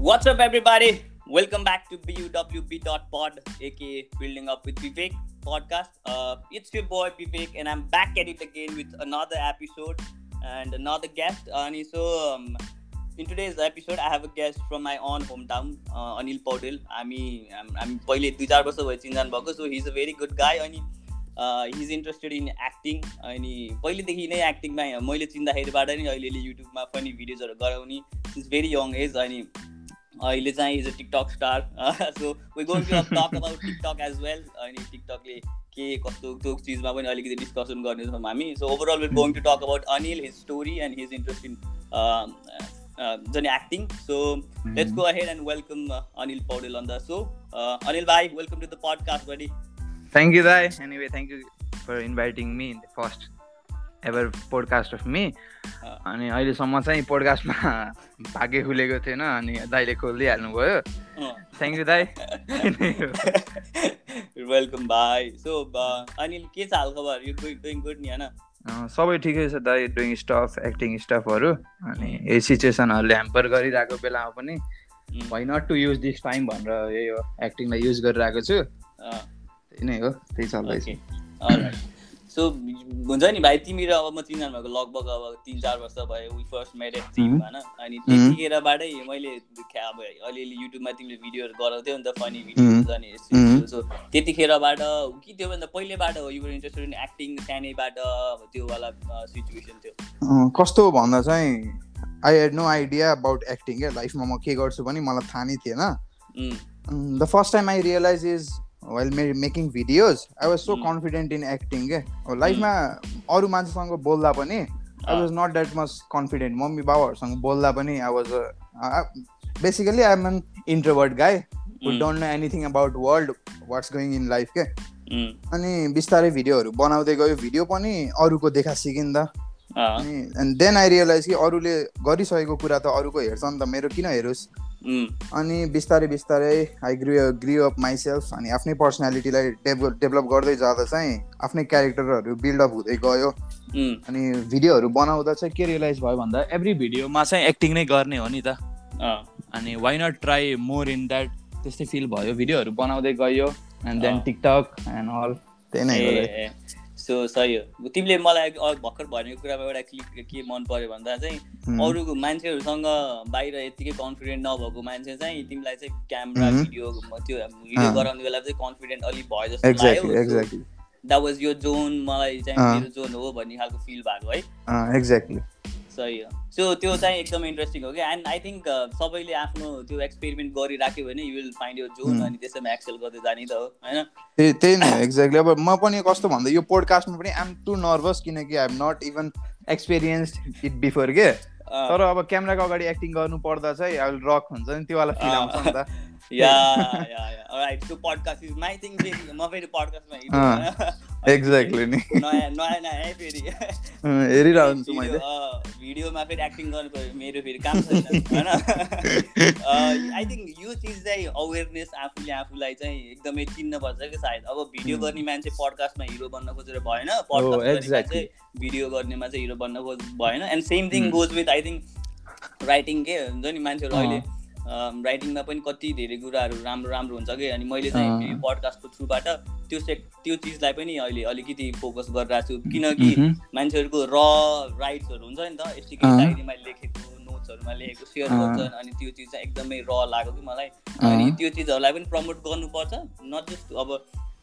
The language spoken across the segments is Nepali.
What's up, everybody? Welcome back to BUWB.pod, aka Building Up with Vivek podcast. Uh, it's your boy Vivek, and I'm back at it again with another episode and another guest. And so, um, in today's episode, I have a guest from my own hometown, uh, Anil Paudel. हामी हामी पहिले दुई चार वर्ष भयो चिनजान भएको so he is a very good guy अनि he is interested in acting अनि पहिलेदेखि नै एक्टिङमा मैले चिन्दाखेरिबाट नै अहिले युट्युबमा पनि भिडियोजहरू गराउने इज भेरी यङ एज अनि अहिले चाहिँ is a TikTok star so we going to talk about TikTok as well अनि टिकटकले के कस्तो त्यो चिजमा पनि अलिकति डिस्कसन गर्नेछौँ हामी. So overall will going to talk about Anil his story and his interest in journey acting so let's go ahead and welcome Anil Paudel on the so Anil भाइ welcome to the podcast buddy Thank you, Dai. Anyway, thank you for inviting me in the first ever podcast of me. अनि अहिलेसम्म चाहिँ पोडकास्टमा भाग्य खुलेको थिएन अनि दाइले खोलिदिइहाल्नु भयो थ्याङ्क यू दाई। वेलकम भाइ सो अनिल के छ हालखबर? यु डुइङ गुड नि होइन? सबै ठिकै छ दाइ डुइङ स्टफ एक्टिङ स्टफहरू अनि यही सिचुएसनहरूले ह्याम्पर गरिरहेको बेलामा पनि why not to use this time भनेर यही हो। एक्टिङलाई युज गरिरहेको छु। त्यही नै हो त्यही चल्दैछ। सो हुन्छ नि भाइ तिमी र अब म चिनजान भएको लगभग अब तिन चार वर्ष भयो वी फर्स्ट एट जिम होइन अनि त्यतिखेरबाटै मैले अब अलिअलि युट्युबमा तिमीले भिडियोहरू गराउँथ्यौ नि त फनी भिडियोहरू अनि सो त्यतिखेरबाट कि त्यो भन्दा पहिलेबाट हो युवर इन्ट्रेस्टेड इन एक्टिङ सानैबाट त्यो वाला सिचुएसन थियो। कस्तो भन्दा चाहिँ I had no idea about acting क्या। लाइफमा म के गर्छु पनि मलाई थाहा नै थिएन the first time I realize is while me making videos I was so confident in acting के लाइफमा अरू मान्छेसँग बोल्दा पनि I was not that much confident mummy बाबाहरूसँग बोल्दा पनि I was basically I am an introvert guy who don't know anything about world what's going in life के अनि बिस्तारै भिडियोहरू बनाउँदै गयो भिडियो पनि अरूको देखा सिकिन् त अनि एन्ड देन आई रियलाइज कि अरूले गरिसकेको कुरा त अरूको हेर्छ नि त मेरो किन हेरोस्? अनि बिस्तारै बिस्तारै I grow grow up myself अनि आफ्नै पर्सनालिटीलाई डेभलप डेभलप गर्दै जाँदा चाहिँ आफ्नै क्यारेक्टरहरू बिल्डअप हुँदै गयो। अनि भिडियोहरू बनाउँदा चाहिँ के रियलाइज भयो भन्दा एभ्री भिडियोमा चाहिँ एक्टिङ नै गर्ने हो नि त। अनि why not try more in that त्यस्तै फिल भयो। भिडियोहरू बनाउँदै गयो and then TikTok and all त्यही नै सो सही हो। तिमीले मलाई भर्खर भनेको कुरामा एउटा क्लिक के मन पर्यो भन्दा चाहिँ अरूको मान्छेहरूसँग बाहिर यत्तिकै कन्फिडेन्ट नभएको मान्छे चाहिँ तिमीलाई चाहिँ क्यामेरा भिडियो त्यो भिडियो गराउने बेला चाहिँ कन्फिडेन्ट अलिक भयो जस्तो लाग्यो। द्याट वाज यो जोन मलाई चाहिँ मेरो जोन हो भन्ने खालको फिल भएको है। एक्ज्याक्टली सही हो। सो त्यो चाहिँ एकदमै इन्ट्रेस्टिङ हो क्या एन्ड आई थिङ्क सबैले आफ्नो त्यो एक्सपेरिमेन्ट गरिराख्यो भने you will find your zone अनि त्यसैमा एक्सेल गर्दै जाने त हो होइन? त्यही त्यही नै एक्ज्याक्टली अब म पनि कस्तो भन्दा यो पोडकास्टमा पनि आइएम टु नर्भस किनकि I am not even experience it before के तर अब क्यामेराको अगाडि एक्टिङ गर्नु पर्दा चाहिँ आई विल रक हुन्छ नि त्यो वाला फिल आउँछ नि त। एक्ज्याक्टली नि फेरि हेरिरहन्छु मैले भिडियोमा फेरि एक्टिङ गर्नु पऱ्यो मेरो फेरि काम छैन होइन आई थिङ्क यो चिज चाहिँ अवेरनेस आफूले आफूलाई चाहिँ एकदमै चिन्नुपर्छ कि सायद। अब भिडियो गर्ने मान्छे पडकास्टमा हिरो बन्न खोजेर भएन। पडकास्ट चाहिँ भिडियो गर्नेमा चाहिँ हिरो बन्न खोज भएन। And same thing goes with I think writing के हुन्छ नि मान्छेहरू अहिले। राइटिङमा पनि कति धेरै कुराहरू राम्रो राम्रो हुन्छ कि? अनि मैले चाहिँ पडकास्टको थ्रुबाट त्यो सेक त्यो चिजलाई पनि अहिले अलिकति फोकस गरिरहेको छु किनकि मान्छेहरूको र राइट्सहरू हुन्छ नि त यतिकै डायरीमा लेखेको नोट्सहरूमा लेखेको सेयर गर्छन् अनि त्यो चिज चाहिँ एकदमै र लाग्यो कि मलाई। अनि त्यो चिजहरूलाई पनि प्रमोट गर्नुपर्छ नट जस्ट अब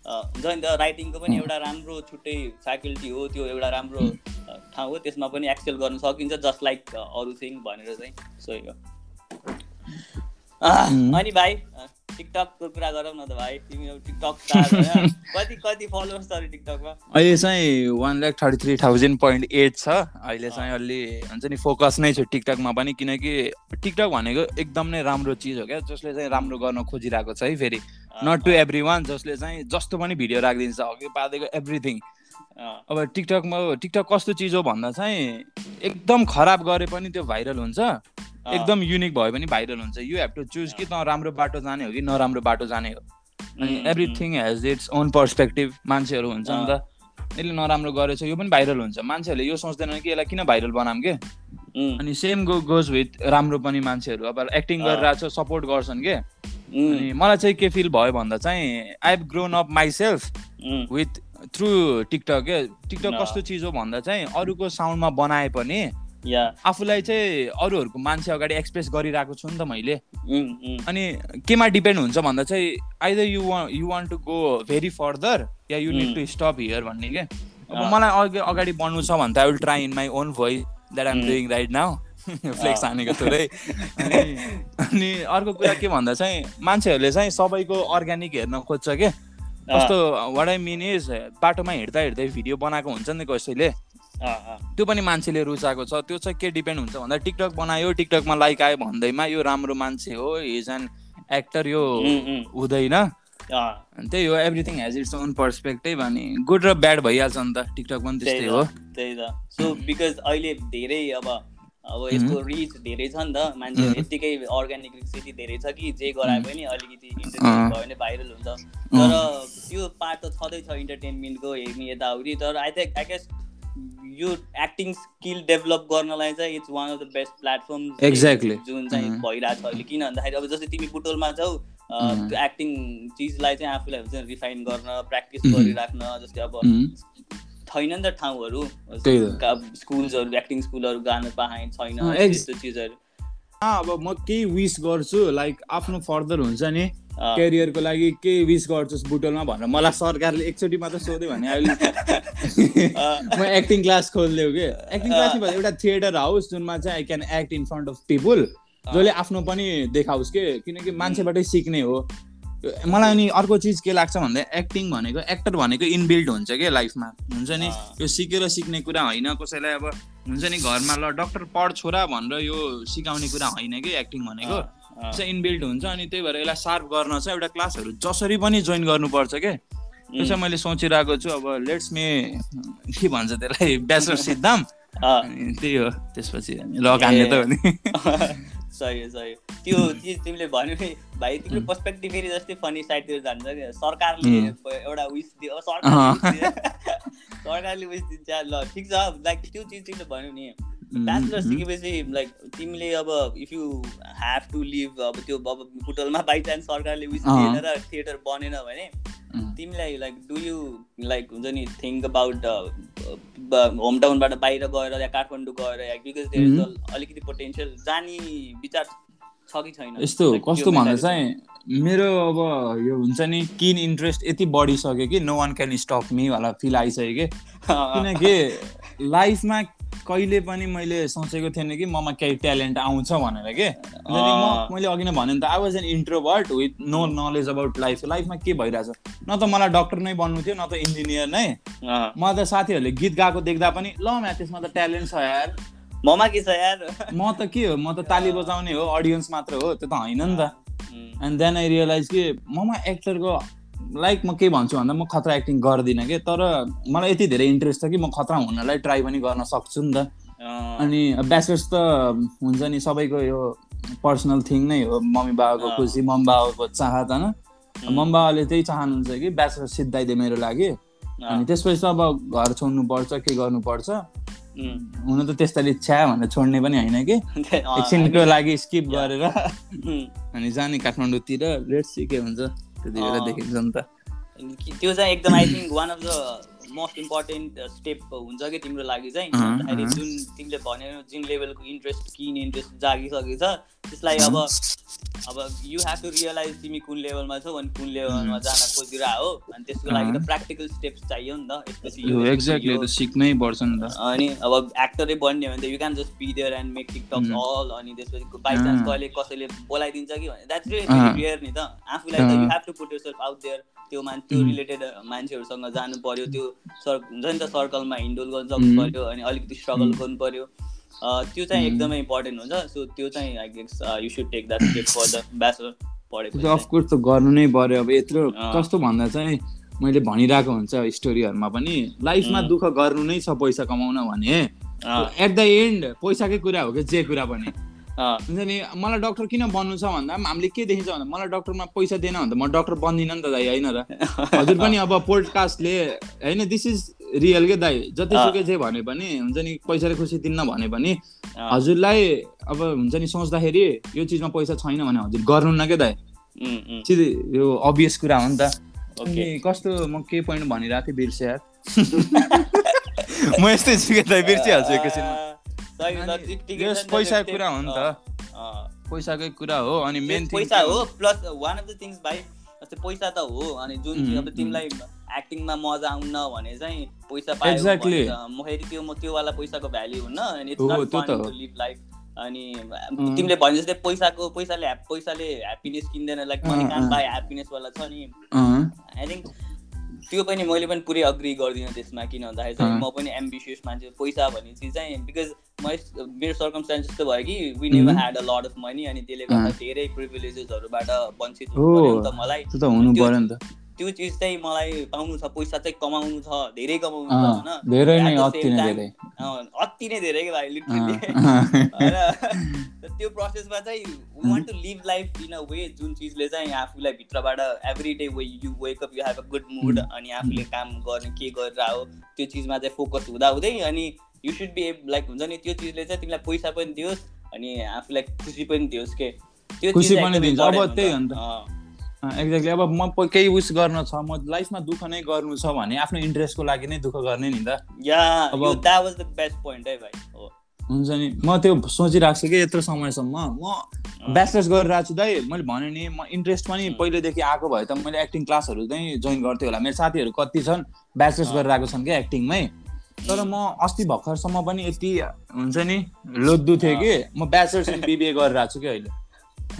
हुन्छ नि त राइटिङको पनि एउटा राम्रो छुट्टै फ्याकल्टी हो त्यो एउटा राम्रो ठाउँ हो त्यसमा पनि एक्सेल गर्न सकिन्छ जस्ट लाइक अरू थिङ भनेर चाहिँ। सही हो अनि भाइ टिकटकको कुरा गरौँ न त भाइ तिमी टिकटक कति कति फलोवर्स छ टिकटकमा अहिले चाहिँ one lakh thirty three thousand point eight छ। अहिले चाहिँ अलि हुन्छ नि फोकस नै छ टिकटकमा पनि किनकि टिकटक भनेको एकदम नै राम्रो चिज हो क्या जसले चाहिँ राम्रो गर्न खोजिरहेको छ है फेरि। नट टु एभ्री वान जसले चाहिँ जस्तो पनि भिडियो राखिदिन्छ अघि पादेको एभ्रिथिङ अब टिकटकमा टिकटक कस्तो चिज हो भन्दा चाहिँ एकदम खराब गरे पनि त्यो भाइरल हुन्छ। एकदम युनिक भयो भने भाइरल हुन्छ। यु हेभ टु चुज कि त राम्रो बाटो जाने हो कि नराम्रो बाटो जाने हो। अनि everything has its own perspective मान्छेहरू हुन्छ नि त। यसले नराम्रो गरेछ यो पनि भाइरल हुन्छ। मान्छेहरूले यो सोच्दैन कि यसलाई किन भाइरल बनाऊँ के? अनि सेम गो गोज विथ राम्रो पनि मान्छेहरू। अब एक्टिङ गरिरहेको छ सपोर्ट गर्छन् के? अनि मलाई चाहिँ के फिल भयो भन्दा चाहिँ I have grown up myself with through TikTok के टिकटक कस्तो चिज हो भन्दा चाहिँ अरूको साउन्डमा बनाए पनि आफूलाई चाहिँ अरूहरूको मान्छे अगाडि एक्सप्रेस गरिरहेको छु नि त मैले। अनि केमा डिपेन्ड हुन्छ भन्दा चाहिँ either you you want to go very further yeah you need to stop here भन्ने के? अब मलाई अघि अगाडि बढ्नु छ भने त I will try in my own voice that I'm doing right now flex हानेको थोरै। अनि अर्को कुरा के भन्दा चाहिँ मान्छेहरूले चाहिँ सबैको अर्ग्यानिक हेर्न खोज्छ के? कस्तो वाट आई मिन इज बाटोमा हिँड्दा हिँड्दै भिडियो बनाएको हुन्छ नि कसैले। त्यो पनि मान्छेले रुचाएको छ। त्यो चाहिँ के डिपेन्ड हुन्छ भन्दा टिकटक बनायो टिकटकमा लाइक आयो भन्दैमा यो राम्रो मान्छे हो इज एन एक्टर यो हुँदैन। त्यही हो everything has its own perspective अनि गुड र ब्याड भइहाल्छ नि त टिकटक पनि त्यस्तै हो। त्यही त। सो बिकज अहिले धेरै अब अब यसको रिच धेरै छ नि त मान्छेहरू यत्तिकै अर्ग्यानिक रिच यति धेरै छ कि जे गराए पनि अलिकति इन्टरटेनमेन्ट भयो भने भाइरल हुन्छ। तर त्यो पार्ट त छँदैछ इन्टरटेनमेन्टको हेर्ने यताउति। तर आई थिङ्क आई गेस यो एक्टिङ स्किल डेभलप गर्नलाई चाहिँ it's one of the best platform exactly जुन चाहिँ भइरहेको छ अहिले। किन भन्दाखेरि अब जस्तै तिमी बुटोलमा छौ त्यो एक्टिङ चिजलाई चाहिँ आफूलाई हुन्छ रिफाइन गर्न प्र्याक्टिस गरिराख्न जस्तै अब छैन नि त ठाउँहरू स्कुल्सहरू एक्टिङ स्कुलहरू गान पाएँ छैन त्यस्तो चिजहरू। अब म केही विस गर्छु लाइक आफ्नो फर्दर हुन्छ नि। करियरको लागि के विस गर्छु बुटोलमा भनेर। मलाई सरकारले एकचोटि मात्र सोध्यो भने अहिले म एक्टिङ क्लास खोलिदियो कि। एक्टिङ क्लास नि एउटा थिएटर हाउस जुनमा चाहिँ I can act in front of people जसले आफ्नो पनि देखाओस् के। किनकि मान्छेबाटै सिक्ने हो। मलाई अनि अर्को चिज के लाग्छ भन्दा एक्टिङ भनेको एक्टर भनेको इनबिल्ड हुन्छ क्या लाइफमा हुन्छ नि। यो सिकेर सिक्ने कुरा होइन कसैलाई अब हुन्छ नि घरमा ल डक्टर पढ छोरा भनेर यो सिकाउने कुरा होइन कि एक्टिङ भनेको। चाहिँ इनबिल्ड हुन्छ अनि त्यही भएर यसलाई सार्प गर्न चाहिँ एउटा क्लासहरू जसरी पनि जोइन गर्नुपर्छ क्या त्यो चाहिँ मैले सोचिरहेको छु अब लेट्स मे के भन्छ त्यसलाई ब्याचलर सिद्धाम त्यही हो त्यसपछि ल हान्ने त भने सही हो सही हो। त्यो चिज तिमीले भन्यो नि भाइ तिम्रो पर्सपेक्टिभ फेरि जस्तै फनी साइडतिर जान्छ क्या सरकारले एउटा विस दियो। सरकारले सरकारले विस दिन्छ। ल ठिक छ। लाइक त्यो चिज तिमीले भन्यो नि ब्याचलर सिकेपछि लाइक तिमीले अब if you have to live अब त्यो अब बुटलमा बाई चान्स सरकारले विस दिएन र थिएटर बनेन भने तिमीलाई लाइक डु यु लाइक हुन्छ नि थिङ्क अबाउट होम टाउनबाट बाहिर गएर या काठमाडौँ गएर या बिकज देयर अलिकति पोटेन्सियल जाने विचार छ कि छैन? यस्तो कस्तो भन्दा चाहिँ मेरो अब यो हुन्छ नि किन इन्ट्रेस्ट यति बढिसक्यो कि no one can stop me वाला फिल आइसक्यो कि? किनकि लाइफमा कहिले पनि मैले सोचेको थिएन कि ममा केही ट्यालेन्ट आउँछ भनेर के? मैले अघि नै भने त I was an introvert with no knowledge about life लाइफमा के भइरहेछ? न त मलाई डक्टर नै बन्नु थियो न त इन्जिनियर नै। म त साथीहरूले गीत गाएको देख्दा पनि ल म्या त्यसमा त ट्यालेन्ट छ यार। ममा के छ यार? म त के हो? म त ताली बजाउने हो अडियन्स मात्र हो त्यो त होइन नि त। एन्ड देन आई रियलाइज कि ममा एक्टरको लाइक म के भन्छु भन्दा म खतरा एक्टिङ गर्दिनँ कि तर मलाई यति धेरै इन्ट्रेस्ट छ कि म खतरा हुनलाई ट्राई पनि गर्न सक्छु नि त। अनि ब्याचलर्स त हुन्छ नि सबैको यो पर्सनल थिङ नै हो। मम्मी बाबाको खुसी मम्मी बाबाको चाहत होइन? मम्मी बाबाले त्यही चाहनुहुन्छ कि ब्याचलर सिद्धाइदियो मेरो लागि। अनि त्यसपछि अब घर छोड्नुपर्छ के गर्नुपर्छ? हुन त त्यस्तोले छ्या भनेर छोड्ने पनि होइन कि। एकछिनको लागि स्किप गरेर। अनि जाने काठमाडौँतिर लेट्स के हुन्छ। त्यति बेला नि त। त्यो चाहिँ एकदम I think one of the most important step हुन्छ कि तिम्रो लागि चाहिँ। जुन तिमीले भन्यो जुन लेभलको इन्ट्रेस्ट किन इन्ट्रेस्ट जागिसकेको छ त्यसलाई अब अब यु हेभ टु रियलाइज तिमी कुन लेभलमा छौ अनि कुन लेभलमा जान खोजिरह हो अनि त्यसको लागि त प्र्याक्टिकल स्टेप्स चाहियो नि त यसपछि सिक्नै पर्छ नि त। अनि अब एक्टरै बन्ने भने त you can just be there and make TikToks all अनि त्यसपछि बाई चान्स कहिले कसैले बोलाइदिन्छ कि भने द्याट्स रियर नि त। आफूलाई त you have to put yourself out there त्यो मान त्यो रिलेटेड मान्छेहरूसँग जानु पर्यो त्यो सर हुन्छ नि त सर्कलमा हिन्डोल गर्न सक्नु पर्यो अनि अलिकति स्ट्रगल गर्नु पर्यो। त्यो चाहिँ एकदमै इम्पोर्टेन्ट हुन्छ। सो त्यो चाहिँ I guess you should take that step for the bachelor पढेको अफकोर्स त गर्नु नै पर्यो। अब यत्रो कस्तो भन्दा चाहिँ मैले भनिरहेको हुन्छ स्टोरीहरूमा पनि लाइफमा दुःख गर्नु नै छ पैसा कमाउन भने। एट द एन्ड पैसाकै कुरा हो कि जे कुरा पनि। हुन्छ नि मलाई डक्टर किन बन्नु छ भन्दा हामीले के देखिन्छ भन्दा मलाई डक्टरमा पैसा दिएन भन्दा म डक्टर बन्दिनँ नि त दाइ होइन र? हजुर पनि अब पोडकास्टले होइन दिस इज रियल के दाइ जतिसुकै जे भने पनि हुन्छ नि पैसाले खुसी दिन्न भने पनि हजुरलाई अब हुन्छ नि सोच्दाखेरि यो चिजमा पैसा छैन भने हजुर गर्नुहुन्न क्या दाइ। सिधै यो अभियस कुरा हो नि त। अनि कस्तो म के पोइन्ट भनिरहेको थिएँ बिर्से म यस्तै छु क्या दाइ बिर्सिहाल्छु एकैछिनमा। पैसाको कुरा हो नि त। पैसाकै कुरा हो अनि मेन पैसा हो plus one of the things भाइ जस्तै पैसा त हो अनि जुन अब तिमीलाई एक्टिङमा मजा आउन भने चाहिँ पैसा पायो म फेरि त्यो म त्योवाला पैसाको भ्याल्यु हुन्न अनि it's not fun to live life अनि तिमीले भने जस्तै पैसाको पैसाले पैसाले ह्याप्पिनेस किन्दैन। लाइक मनी कान बाई ह्याप्पिनेसवाला छ नि। आई थिङ्क त्यो पनि मैले पनि पुरै अग्री गर्दिनँ त्यसमा किन भन्दाखेरि चाहिँ म पनि एम्बिसियस मान्छे पैसा भन्ने चिज चाहिँ बिकज म मेरो सर्कमस्टान्स यस्तो भयो कि we never had a lot of money अनि त्यसले गर्दा धेरै प्रिभिलेजेसहरूबाट वञ्चित हुनु नि त मलाई। त्यो चिज चाहिँ मलाई पाउनु छ पैसा चाहिँ कमाउनु छ धेरै कमाउनु छ होइन? अति नै धेरै। भाइ लिटरली होइन? त्यो प्रोसेसमा चाहिँ want to live life in a way जुन चिजले चाहिँ आफूलाई भित्रबाट every day way you wake up you have a good mood अनि आफूले काम गर्ने के गरेर हो त्यो चिजमा चाहिँ फोकस हुँदा हुँदै अनि यु सुड बी लाइक हुन्छ नि त्यो चिजले चाहिँ तिमीलाई पैसा पनि दियोस् अनि आफूलाई खुसी पनि दियोस् के? त्यो चिज अब त्यही हो नि त। एक्ज्याक्टली अब म केही विस गर्न छ म लाइफमा दुःख नै गर्नु छ भने आफ्नो इन्ट्रेस्टको लागि नै दुःख गर्ने नि त। हुन्छ नि। म त्यो सोचिरहेको छु कि यत्रो समयसम्म। म ब्याचलर्स गरिरहेको छु दाइ मैले भने नि म इन्ट्रेस्ट पनि पहिलेदेखि आएको भए त मैले एक्टिङ क्लासहरू चाहिँ जोइन गर्थेँ होला। मेरो साथीहरू कति छन् ब्याचलर्स गरिरहेको छन् क्या एक्टिङमै तर म अस्ति भर्खरसम्म पनि यति हुन्छ नि लोद्धु थिएँ कि म ब्याचलर्स बिबिए गरिरहेको छु कि अहिले।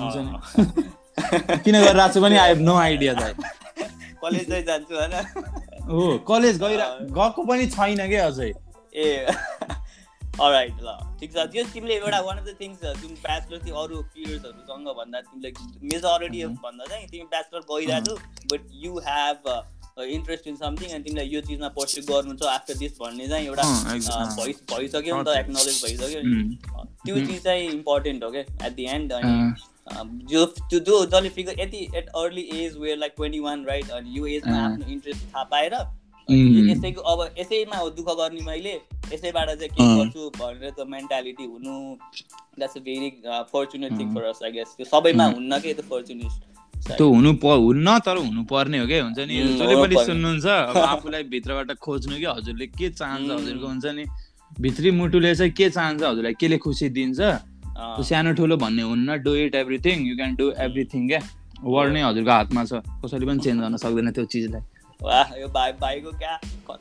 हुन्छ नि। किन गरिरहेको छु पनि आई हेभ नो आइडिया दाइ। कलेज चाहिँ जान्छु होइन? हो कलेज गइरह गएको पनि छैन कि अझै? ए राइट ल ठिक छ। त्यो तिमीले एउटा वान अफ द थिङ्स जुन ब्याचलर थियो अरू पिरियड्सहरूसँग भन्दा तिमीले मेजोरिटी भन्दा चाहिँ तिमी ब्याचलर गइरहेको छौ but you have interest in something अनि तिमीलाई यो चिजमा पर्स्यु गर्नु छ आफ्टर दिस भन्ने चाहिँ एउटा भइ भइसक्यो नि त एक्नोलेज भइसक्यो त्यो चिज चाहिँ इम्पोर्टेन्ट हो क्या एट दि एन्ड अनि जो त्यो जो जसले फिगर यति at early age where like twenty one right अनि यो एजमा आफ्नो इन्ट्रेस्ट थाहा पाएर यसैको अब यसैमा हो दुःख गर्ने मैले यसैबाट चाहिँ के गर्छु भनेर त मेन्टालिटी हुनु that's a very fortunate thing for us I guess त्यो सबैमा हुन्न कि त्यो फर्चुनेट त्यो हुनु प हुन्न तर हुनु पर्ने हो क्या हुन्छ नि? जसले पनि सुन्नुहुन्छ अब आफूलाई भित्रबाट खोज्नु कि? हजुरले के चाहन्छ? हजुरको हुन्छ नि? भित्री मुटुले चाहिँ के चाहन्छ? हजुरलाई केले खुसी दिन्छ? सानो ठुलो भन्ने हुन्न do it everything you can do everything क्या? वर्ड नै हजुरको हातमा छ। कसैले पनि चेन्ज गर्न सक्दैन त्यो चिजलाई। वाह यो भाइ भाइको क्या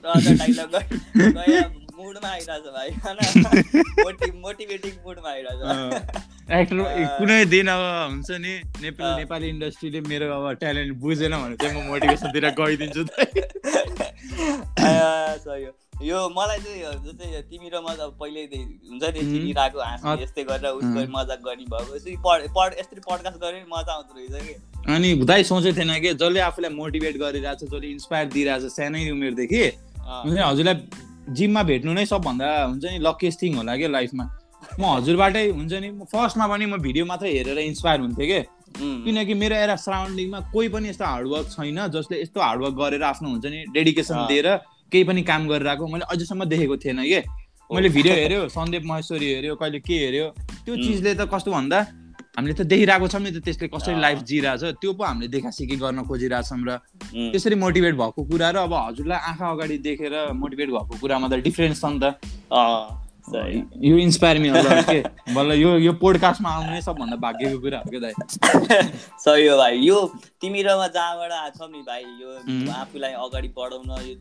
डाइलग मुडमा आइरहेछ भाइ। मोटिभेटिङ मुडमा आइरहेछ एक्टर कुनै दिन अब हुन्छ नि नेपाली नेपाली इन्डस्ट्रीले मेरो अब ट्यालेन्ट बुझेन भने चाहिँ म मोटिभेसनतिर गइदिन्छु सही हो। यो मलाई चाहिँ जस्तै तिमी र म त पहिले हुन्छ नि चिनिरहेको हाँस्ने यस्तै गरेर उसको मजाक गर्ने भएको यसरी पढ यसरी पडकास्ट गरे मजा आउँदो रहेछ कि। अनि दाइ सोचेको थिएन कि जसले आफूलाई मोटिभेट गरिरहेको छ जसले इन्सपायर दिइरहेको छ सानै उमेरदेखि। हुन्छ नि हजुरलाई जिममा भेट्नु नै सबभन्दा हुन्छ नि लकिएस्ट थिङ होला क्या लाइफमा म हजुरबाटै हुन्छ नि म फर्स्टमा पनि म भिडियो मात्रै हेरेर इन्सपायर हुन्थेँ कि। किनकि मेरो एरा सराउन्डिङमा कोही पनि यस्तो हार्डवर्क छैन जसले यस्तो हार्डवर्क गरेर आफ्नो हुन्छ नि डेडिकेसन दिएर केही पनि काम गरिरहेको मैले अझैसम्म देखेको थिएन कि? मैले भिडियो हेऱ्यो सन्दीप महेश्वरी हेऱ्यो कहिले के हेऱ्यो त्यो चिजले त कस्तो भन्दा हामीले त देखिरहेको छौँ नि त त्यसले कसरी लाइफ जिरहेछ त्यो पो हामीले देखा सिकी गर्न खोजिरहेछौँ र त्यसरी मोटिभेट भएको कुरा र अब हजुरलाई आँखा अगाडि देखेर मोटिभेट भएको कुरामा त डिफ्रेन्स छ नि त। यो इन्सपायर मि होला के? बल्ल यो यो पोडकास्टमा आउने सबभन्दा भाग्यको कुरा हो क्या दाइ? सही हो भाइ यो तिमी र म जहाँबाट छौँ नि भाइ यो आफूलाई अगाडि बढाउन यो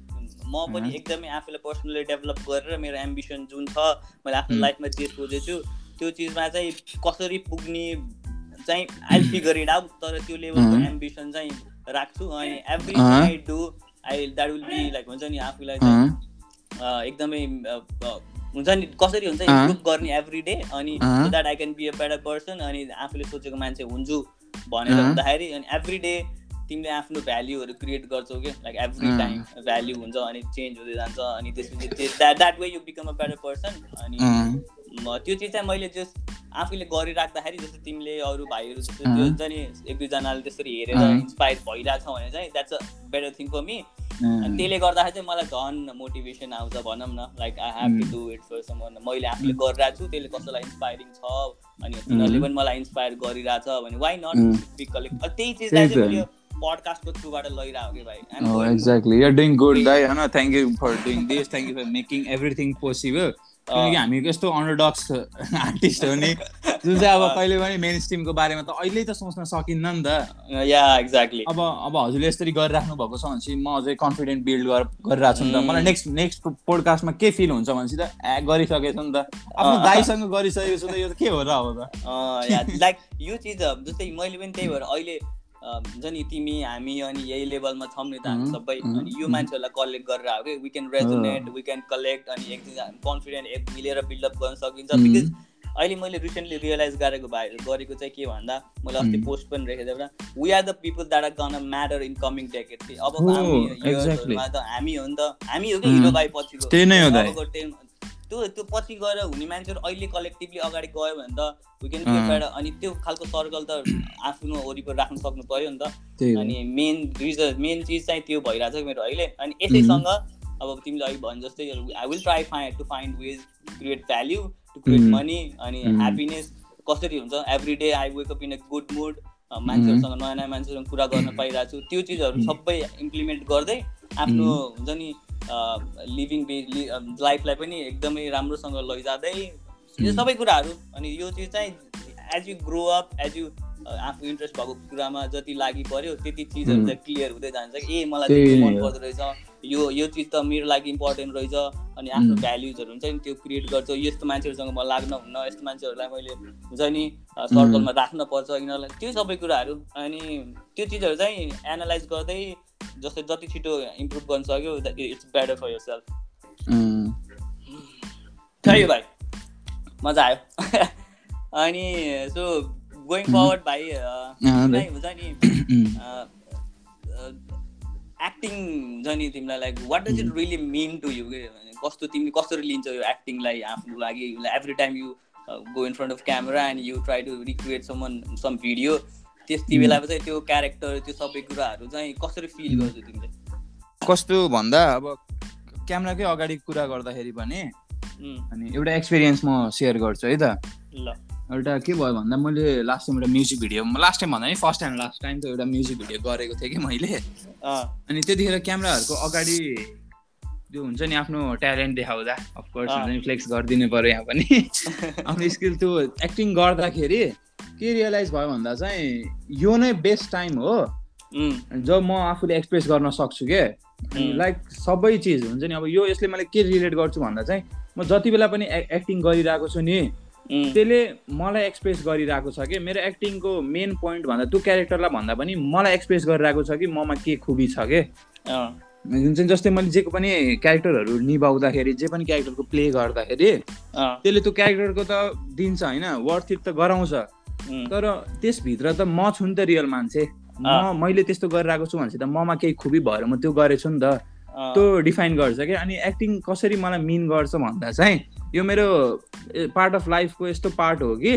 म पनि एकदमै आफूलाई पर्सनली डेभलप गरेर मेरो एम्बिसन जुन छ मैले आफ्नो लाइफमा जे सोचेछु त्यो चिजमा चाहिँ कसरी पुग्ने चाहिँ आई फिगर इट आउट तर त्यो लेभलको एम्बिसन चाहिँ राख्छु। अनि every I do I that will be like हुन्छ नि आफूलाई चाहिँ एकदमै हुन्छ नि कसरी हुन्छ इम्प्रुभ गर्ने एभ्री डे अनि so that I can be a better person अनि आफूले सोचेको मान्छे हुन्छु भनेर हुँदाखेरि अनि एभ्री डे तिमीले आफ्नो भ्याल्युहरू क्रिएट गर्छौ कि? लाइक एभ्री टाइम भ्याल्यु हुन्छ अनि चेन्ज हुँदै जान्छ अनि त्यसपछि that way you become a better person अनि त्यो चिज चाहिँ मैले जस आफूले गरिराख्दाखेरि जस्तो तिमीले अरू भाइहरू जस्तो त्यो हुन्छ नि एक दुईजनाले त्यसरी हेरेर इन्सपायर भइरहेको छ भने चाहिँ that's a better thing for me अनि त्यसले गर्दाखेरि चाहिँ मलाई झन् मोटिभेसन आउँछ भनौँ न। Like I have to do it for some मैले आफूले गरिरहेको छु त्यसले कसैलाई इन्सपाइरिङ छ अनि तिनीहरूले पनि मलाई इन्सपायर गरिरहेछ भने वाइ नट कलेक्ट त्यही चिजलाई चाहिँ मैले पडकास्टको थ्रुबाट लैरहेको कि भाइ? एक्ज्याक्टली यु डुइङ गुड दाइ होइन thank you for doing this thank you for making everything possible किनकि हामी यस्तो अन्डरडक्स आर्टिस्ट हो नि जुन चाहिँ अब कहिले पनि मेन स्ट्रिमको बारेमा त अहिले त सोच्न सकिन्न नि त। या एक्ज्याक्टली अब अब हजुरले यसरी गरिराख्नु भएको छ भनेपछि म अझै कन्फिडेन्ट बिल्ड गरिरहेको छु नि त। मलाई नेक्स्ट नेक्स्ट पोडकास्टमा के फिल हुन्छ भनेपछि त ए गरिसकेको नि त। आफ्नो दाइसँग गरिसकेको छु त यो त के हो र अब त? लाइक यो चिज जस्तै मैले पनि त्यही भएर अहिले हुन्छ नि तिमी हामी अनि यही लेभलमा छौँ नि त हामी सबै अनि यो मान्छेहरूलाई कलेक्ट गरेर आयो कि? We can resonate we can collect अनि एकदिन कन्फिडेन्ट एक मिलेर बिल्डअप गर्न सकिन्छ बिकज अहिले मैले रिसेन्टली रियलाइज गरेको भए गरेको चाहिँ के भन्दा मैले अस्ति पोस्ट पनि रेखेको थिएँ we are the people that are gonna matter in coming decade थिएँ अब त हामी हो नि त हामी हो कि हिरो भाइ पछिको। त्यो त्यो पछि गएर हुने मान्छेहरू अहिले कलेक्टिभली अगाडि गयो भने त वी क्यान अनि त्यो खालको सर्कल त आफ्नो वरिपरि राख्न सक्नु पऱ्यो नि त। अनि मेन रिजन मेन चिज चाहिँ त्यो भइरहेको छ मेरो अहिले। अनि यसैसँग अब तिमीले अहिले भन् जस्तै I will try find to find ways create value to create money अनि ह्याप्पिनेस कसरी हुन्छ? Every day I wake up in a good mood मान्छेहरूसँग नयाँ नयाँ मान्छेसँग कुरा गर्न पाइरहेको छु त्यो चिजहरू सबै इम्प्लिमेन्ट गर्दै आफ्नो हुन्छ नि लिभिङ लाइफलाई पनि एकदमै राम्रोसँग लैजाँदै यो सबै कुराहरू अनि यो चिज चाहिँ as you grow up as you आफू इन्ट्रेस्ट भएको कुरामा जति लागि पऱ्यो त्यति चिजहरू चाहिँ क्लियर हुँदै जान्छ ए मलाई त्यो मन पर्दो रहेछ। यो यो चिज त मेरो लागि इम्पोर्टेन्ट रहेछ। अनि आफ्नो भ्याल्युजहरू हुन्छ नि त्यो क्रिएट गर्छ। यस्तो मान्छेहरूसँग म लाग्न हुन्न यस्तो मान्छेहरूलाई मैले हुन्छ नि सर्कलमा राख्नपर्छ यिनीहरूलाई। त्यो सबै कुराहरू अनि त्यो चिजहरू चाहिँ एनालाइज गर्दै जस्तै जति छिटो इम्प्रुभ गर्न सक्यो it's better for yourself thank भाइ मजा आयो। अनि सो गोइङ फरवर्ड भाइ। हुन्छ नि एक्टिङ हुन्छ नि तिमीलाई like what does it really mean to you कस्तो तिमी कसरी लिन्छौ यो एक्टिङलाई आफ्नो लागि? Every time you go in front of camera and you try to recreate some some video त्यति बेला चाहिँ त्यो क्यारेक्टर त्यो सबै कुराहरू चाहिँ कसरी फिल गर्छौ तिमीले? कस्तो भन्दा अब क्यामेराकै अगाडि कुरा गर्दाखेरि भने अनि एउटा एक्सपिरियन्स म सेयर गर्छु है त। ल। एउटा के भयो भन्दा मैले लास्ट टाइम एउटा म्युजिक भिडियो लास्ट टाइम भन्दा नि फर्स्ट टाइम लास्ट टाइम त एउटा म्युजिक भिडियो गरेको थिएँ कि मैले। अनि त्यतिखेर क्यामेराहरूको अगाडि त्यो हुन्छ नि आफ्नो ट्यालेन्ट देखाउँदा। अफकोर्स हुन्छ नि फ्लेक्स गरिदिनु पऱ्यो यहाँ पनि। आफ्नो स्किल त्यो एक्टिङ गर्दाखेरि के रियलाइज भयो भन्दा चाहिँ यो नै बेस्ट टाइम हो। जब म आफूले एक्सप्रेस गर्न सक्छु के? लाइक सबै चिज हुन्छ नि। अब यो यसले मैले के रिलेट गर्छु भन्दा चाहिँ म जति बेला पनि एक्टिङ गरिरहेको छु नि त्यसले मलाई एक्सप्रेस गरिरहेको छ कि? मेरो एक्टिङको मेन पोइन्ट भन्दा त्यो क्यारेक्टरलाई भन्दा पनि मलाई एक्सप्रेस गरिरहेको छ कि ममा के खुबी छ कि? जुन चाहिँ जस्तै मैले जेको पनि क्यारेक्टरहरू निभाउँदाखेरि जे पनि क्यारेक्टरको प्ले गर्दाखेरि त्यसले त्यो क्यारेक्टरको त दिन्छ होइन वर्थ इट त गराउँछ। तर त्यसभित्र त म छु नि त रियल मान्छे। म मैले त्यस्तो गरिरहेको छु भनेपछि त ममा केही खुबी भएर म त्यो गरेछु नि त। त्यो डिफाइन गर्छ क्या अनि एक्टिङ कसरी मलाई मिन गर्छ भन्दा चाहिँ यो मेरो पार्ट अफ लाइफको यस्तो पार्ट हो कि।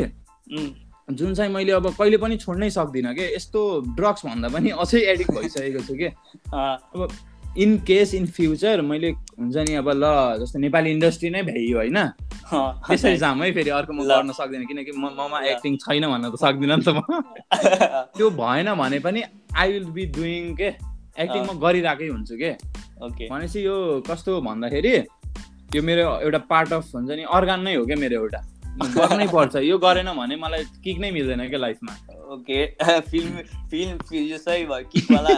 जुन चाहिँ मैले अब कहिले पनि छोड्नै सक्दिनँ कि। यस्तो ड्रग्स भन्दा पनि अझै एडिक्ट भइसकेको छु कि। अब इन केस इन फ्युचर मैले हुन्छ नि अब ल जस्तो नेपाली इन्डस्ट्री नै भ्याइयो होइन। त्यसरी जाम है फेरि अर्को म गर्न सक्दिनँ किनकि म ममा एक्टिङ छैन भन्न त सक्दिनँ नि त म। त्यो भएन भने पनि आई विल बी डुइङ के? एक्टिङ म गरिरहेकै हुन्छु के? भनेपछि यो कस्तो भन्दाखेरि यो मेरो एउटा पार्ट अफ हुन्छ नि अर्गान नै हो क्या मेरो एउटा। गर्नै पर्छ। यो गरेन भने मलाई किक नै मिल्दैन क्या लाइफमा ओके। फिल्म फिल्म सही भयो किकवाला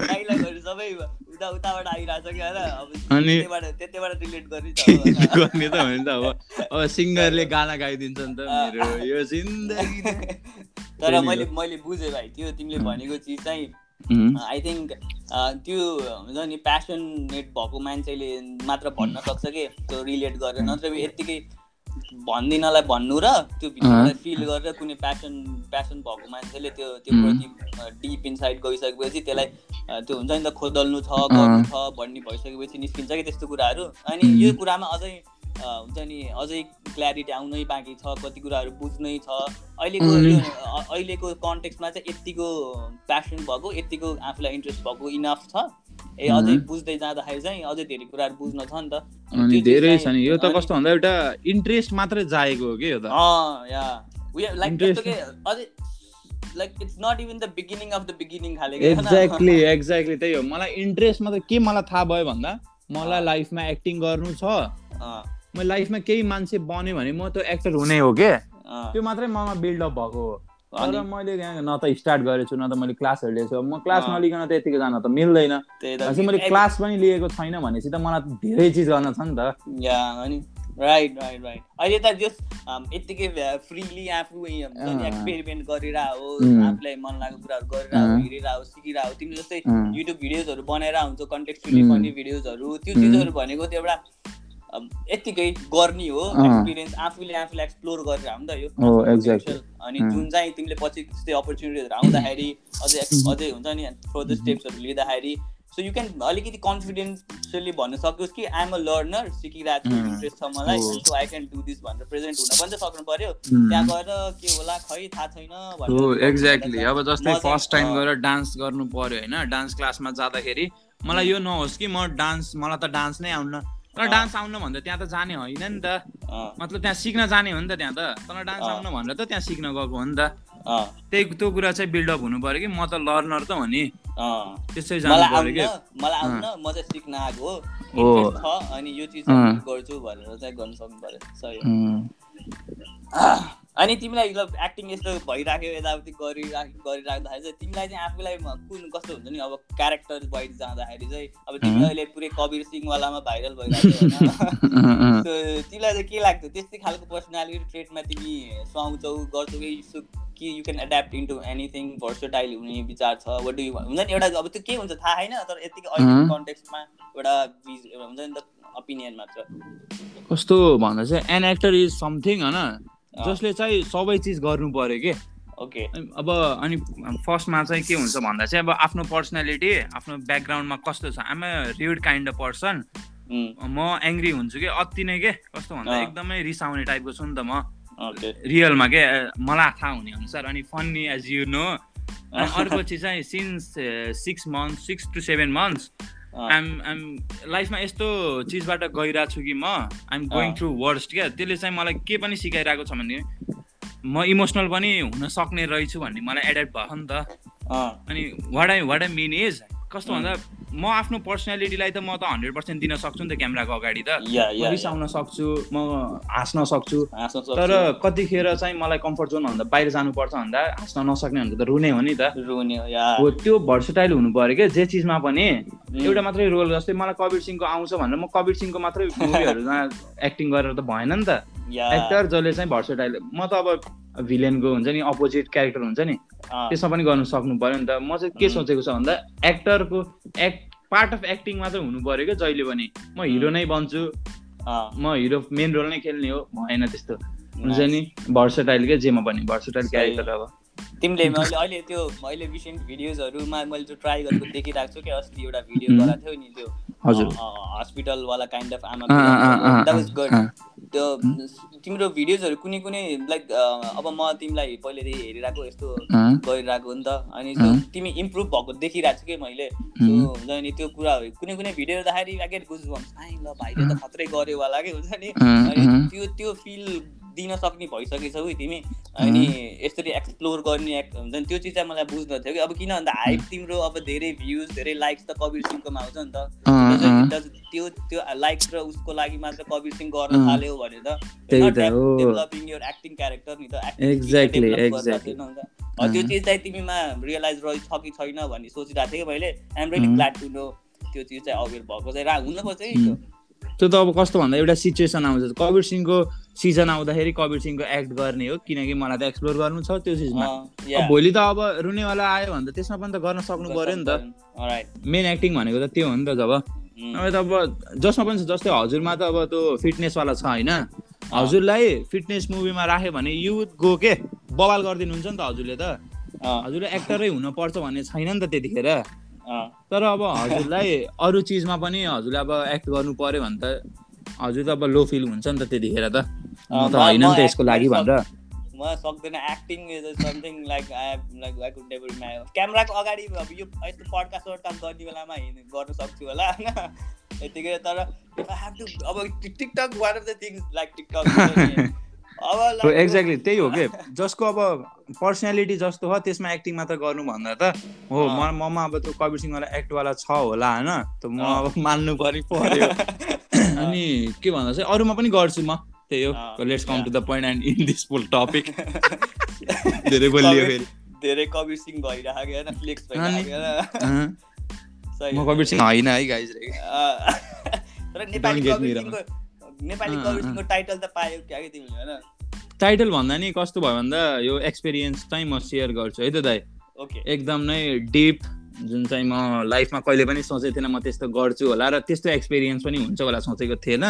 डाइलगहरू सबै उता उताबाट आइरहेछ कि होइन? अनि त्यतिबाट रिलेट गर्ने गर्ने त भने त अब। अब सिङ्गरले गाना गाइदिन्छ नि त मेरो। यो जिन्दगी तर मैले मैले बुझेँ भाइ त्यो तिमीले भनेको चिज चाहिँ आई थिङ्क त्यो हुन्छ नि प्यासनेट भएको मान्छेले मात्र भन्न सक्छ कि त्यो रिलेट गरेर। नत्र यत्तिकै भनिदिनलाई भन्नु र त्यो भित्रलाई फिल गरेर कुनै प्यासन प्यासन भएको मान्छेले त्यो त्यो प्रति डिप इनसाइड गइसकेपछि त्यसलाई त्यो हुन्छ नि त खोदल्नु छ गर्नु छ भन्ने भइसकेपछि निस्किन्छ कि त्यस्तो कुराहरू। अनि यो कुरामा अझै हुन्छ नि अझै क्ल्यारिटी आउनै बाँकी छ कति कुराहरू बुझ्नै छ। अहिलेको अहिलेको कन्टेक्समा चाहिँ यतिको प्यासन भएको यतिको आफूलाई इन्ट्रेस्ट भएको इनफ छ। ए अझै बुझ्दै जाँदाखेरि चाहिँ अझै धेरै कुराहरू बुझ्न छ नि त। अनि धेरै छ नि। यो त कस्तो भन्दा एउटा इन्ट्रेस्ट मात्रै जाएको हो कि यो त? या। लाइक अझै like it's not even the beginning of the beginning खाले एक्ज्याक्टली एक्ज्याक्टली त्यही हो। मलाई इन्ट्रेस्ट मात्रै के मलाई थाहा भयो भन्दा मलाई लाइफमा एक्टिङ गर्नु छ। म लाइफमा केही मान्छे बन्यो भने म त्यो एक्टर हुने हो के? त्यो मात्रै ममा बिल्डअप भएको हो। तर मैले न त स्टार्ट गरेको छु न त मैले क्लासहरू लिएको छु। म क्लास नलिकन त यतिको जान त मिल्दैन। मैले क्लास पनि लिएको छैन भनेपछि त मलाई धेरै चिज गर्न छ नि त। राइट राइट राइट अहिले त जस यत्तिकै फ्रिली आफू एक्सपेरिमेन्ट गरिरह आफूलाई मन लागेको कुराहरू गरिरह हेरिरह सिकिरह तिमी जस्तै युट्युब भिडियोजहरू बनाएर हुन्छ कन्टेक्चुली फनी भिडियोजहरू त्यो चिजहरू भनेको त्यो एउटा यत्तिकै गर्ने हो एक्सपिरियन्स आफूले आफूलाई एक्सप्लोर गरेर हो नि त यो। अनि जुन चाहिँ तिमीले पछि त्यस्तै अपर्च्युनिटिजहरू आउँदाखेरि अझै अझै हुन्छ नि फर्दर स्टेप्सहरू लिँदाखेरि सो यु क्यान अलिकति कन्फिडेन्सियली भन्न सकोस् कि आइएम अ लर्नर सिकिरहेको छु इन्ट्रेस्ट छ मलाई so I can do this भनेर प्रेजेन्ट हुन पनि त सक्नु पर्यो। त्यहाँ गएर के होला खै थाहा छैन एक्ज्याक्टली अब जस्तै फर्स्ट टाइम गएर डान्स गर्नु पर्यो होइन? डान्स क्लासमा जाँदाखेरि मलाई यो नहोस् कि म डान्स मलाई त डान्स नै आउन तर डान्स आउन भन्दा त्यहाँ त जाने होइन नि त। मतलब त्यहाँ सिक्न जाने हो नि त त्यहाँ त। तर डान्स आउन भनेर त त्यहाँ सिक्न गएको हो नि त। त्यही त्यो कुरा चाहिँ बिल्डअप हुनु पर्यो कि। म त लर्नर त हो नि। त्यसै जानु पर्यो कि। मलाई आउन म चाहिँ सिक्न आएको हो। अनि यो चिज गर्छु भनेर चाहिँ गर्न सक्नु पर्यो सही अनि तिमीलाई एक्टिङ यस्तो भइराख्यो यताउति गरिराख गरिराख्दाखेरि चाहिँ तिमीलाई चाहिँ आफूलाई कुन कस्तो हुन्छ नि अब क्यारेक्टर वाइज जाँदाखेरि चाहिँ अब तिमी अहिले पुरै कबिर सिंहवालामा भाइरल भइरहेको होइन? तिमीलाई चाहिँ के लाग्थ्यो? त्यस्तै खालको पर्सनालिटी ट्रेटमा तिमी सुहाउँछौ गर्छौ कि कि you can adapt into anything versatile हुने विचार छ वाट डु हुन्छ नि एउटा अब त्यो के हुन्छ थाहा छैन तर यतिकै अहिले कन्टेक्समा एउटा हुन्छ नि त ओपिनियन मात्र। कस्तो भन्दा चाहिँ एन एक्टर इज समथिङ होइन? जसले चाहिँ सबै चिज गर्नु पर्यो कि। ओके। अब अनि फर्स्टमा चाहिँ के हुन्छ भन्दा चाहिँ अब आफ्नो पर्सनालिटी आफ्नो ब्याकग्राउन्डमा कस्तो छ? I'm rude kind of person म एङ्ग्री हुन्छु कि? अति नै के? कस्तो भन्दा एकदमै रिसाउने टाइपको छु नि त म। रियलमा के? मलाई थाहा हुने अनुसार। अनि फन्नी एज यु नो अर्को चिज चाहिँ since six month six to seven months I'm I'm लाइफमा यस्तो चिजबाट गइरहेको छु कि म आइएम गोइङ थ्रु वर्स्ट क्या। त्यसले चाहिँ मलाई के पनि सिकाइरहेको छ भने म इमोसनल पनि हुन सक्ने रहेछु भन्ने मलाई एडेप्ट भयो नि त। अनि what I what I mean is कस्तो भन्दा म आफ्नो पर्सनालिटीलाई त म त हन्ड्रेड पर्सेन्ट दिन सक्छु नि त क्यामेराको अगाडि त। रिसाउन सक्छु म हाँस्न सक्छु। तर कतिखेर चाहिँ मलाई कम्फर्ट जोन भन्दा बाहिर जानुपर्छ भन्दा हाँस्न नसक्ने भनेको त रुने हो नि त। रुने हो त्यो भर्सटाइल हुनु पऱ्यो क्या जे चिजमा पनि। एउटा मात्रै रोल जस्तै मलाई कबिर सिंहको आउँछ भनेर म कबिर सिंहको मात्रै मुभीहरूमा एक्टिङ गरेर त भएन नि त। एक्टर जसले चाहिँ भर्सटाइल म त अब भिलेनको हुन्छ नि अपोजिट क्यारेक्टर हुन्छ नि त्यसमा पनि गर्नु सक्नु पऱ्यो नि त। म चाहिँ के सोचेको छ भन्दा एक्टरको एक्ट पार्ट अफ एक्टिङ मात्रै हुनु पऱ्यो क्या जहिले पनि। म हिरो नै बन्छु। म हिरो मेन रोल नै खेल्ने हो। भएन त्यस्तो। हुन्छ नि भर्सटाइल क्या जेमा पनि। भर्सटाइल क्यारेक्टर अब। तिमीले मैले अहिले त्यो अहिले रिसेन्ट भिडियोजहरूमा मैले त्यो ट्राई गरेको देखिरहेको छु कि अस्ति एउटा भिडियो गराएको थियो नि त्यो। हस्पिटलवाला काइन्ड अफ आमा द्याट वाज गुड त्यो तिम्रो भिडियोजहरू कुनै कुनै लाइक अब म तिमीलाई पहिलेदेखि हेरिरहेको यस्तो गरिरहेको नि त। अनि त्यो तिमी इम्प्रुभ भएको देखिरहेको छु कि मैले? हुन्छ नि त्यो कुराहरू कुनै कुनै भिडियो हेर्दाखेरि आगे गुज भन्छ ल भाइले त खत्रै गर्यो होला कि हुन्छ नि। अनि त्यो त्यो फिल दिन सक्ने भइसकेछौ तिमी। अनि यसरी एक्सप्लोर गर्ने हुन्छ नि त्यो चिज चाहिँ मलाई बुझ्न थियो कि। अब किन भन्दा हाइप तिम्रो अब धेरै भ्युज धेरै लाइक्स त कबिर सिंहकोमा आउँछ नि त। त्यो त्यो लाइक्स र उसको लागि मात्र कबिर सिंह गर्न थाल्यो भने त डेभलपिङ यर एक्टिङ क्यारेक्टर नि त। त्यो चिज चाहिँ तिमीमा रियलाइज रहेछ कि छैन भन्ने सोचिरहेको थिएँ कि मैले। I'm ready glad to know त्यो चिज चाहिँ अवेर भएको चाहिँ हुनुपर्छ है त्यो त अब कस्तो भन्दा एउटा सिचुएसन आउँछ। कबिर सिंहको सिजन आउँदाखेरि कबिर सिंहको एक्ट गर्ने हो किनकि मलाई त एक्सप्लोर गर्नु छ त्यो चिजमा भोलि त अब रुनेवाला आयो भने त त्यसमा पनि त गर्न सक्नु पर्यो नि त। मेन एक्टिङ भनेको त त्यो हो नि त जब। अब जसमा पनि जस्तै हजुरमा त अब त्यो फिटनेसवाला छ होइन। हजुरलाई फिटनेस मुभीमा राख्यो भने युथ गो के? बवाल गरिदिनुहुन्छ नि त हजुरले त। हजुरले एक्टरै हुनुपर्छ भन्ने छैन नि त त्यतिखेर। तर अब हजुरलाई अरू चिजमा पनि हजुरले अब एक्ट गर्नु पर्यो भने त हजुर त अब लो फिल हुन्छ नि त त्यतिखेर त। म त होइन नि त यसको लागि भनेर। म सक्दैन। Acting is something like I like I could never my क्यामेराको अगाडि अब यो यस्तो पड्का सड्का गर्ने बेलामा गर्न सक्छु होला। होइन यतिकै तर अब TikTok one of the things like TikTok अब एक्ज्याक्टली त्यही हो कि? जसको अब पर्सनालिटी जस्तो हो त्यसमा एक्टिङ मात्र गर्नु भन्दा त हो म ममा अब त्यो कबिर सिंहवाला एक्टवाला छ होला होइन? त म अब मान्नु पनि पर्यो। अनि के भन्दा चाहिँ अरूमा पनि गर्छु म त्यही हो। Let's come to the point and in this full topic धेरै बोलियो फेरि। धेरै कबिर सिंह भइरहेको होइन फ्लेक्स म कबिर सिंह होइन है गाइज तर नेपाली कबिर सिंहको नेपाली कबिर सिंहको टाइटल त पायो क्या कि तिमीले होइन? टाइटल भन्दा नि कस्तो भयो भन्दा यो एक्सपिरियन्स चाहिँ म सेयर गर्छु। है त दाइ ओके एकदम नै डिप जुन चाहिँ म लाइफमा कहिले पनि सोचेको थिएन म त्यस्तो गर्छु होला र त्यस्तो एक्सपिरियन्स पनि हुन्छ होला सोचेको थिएन।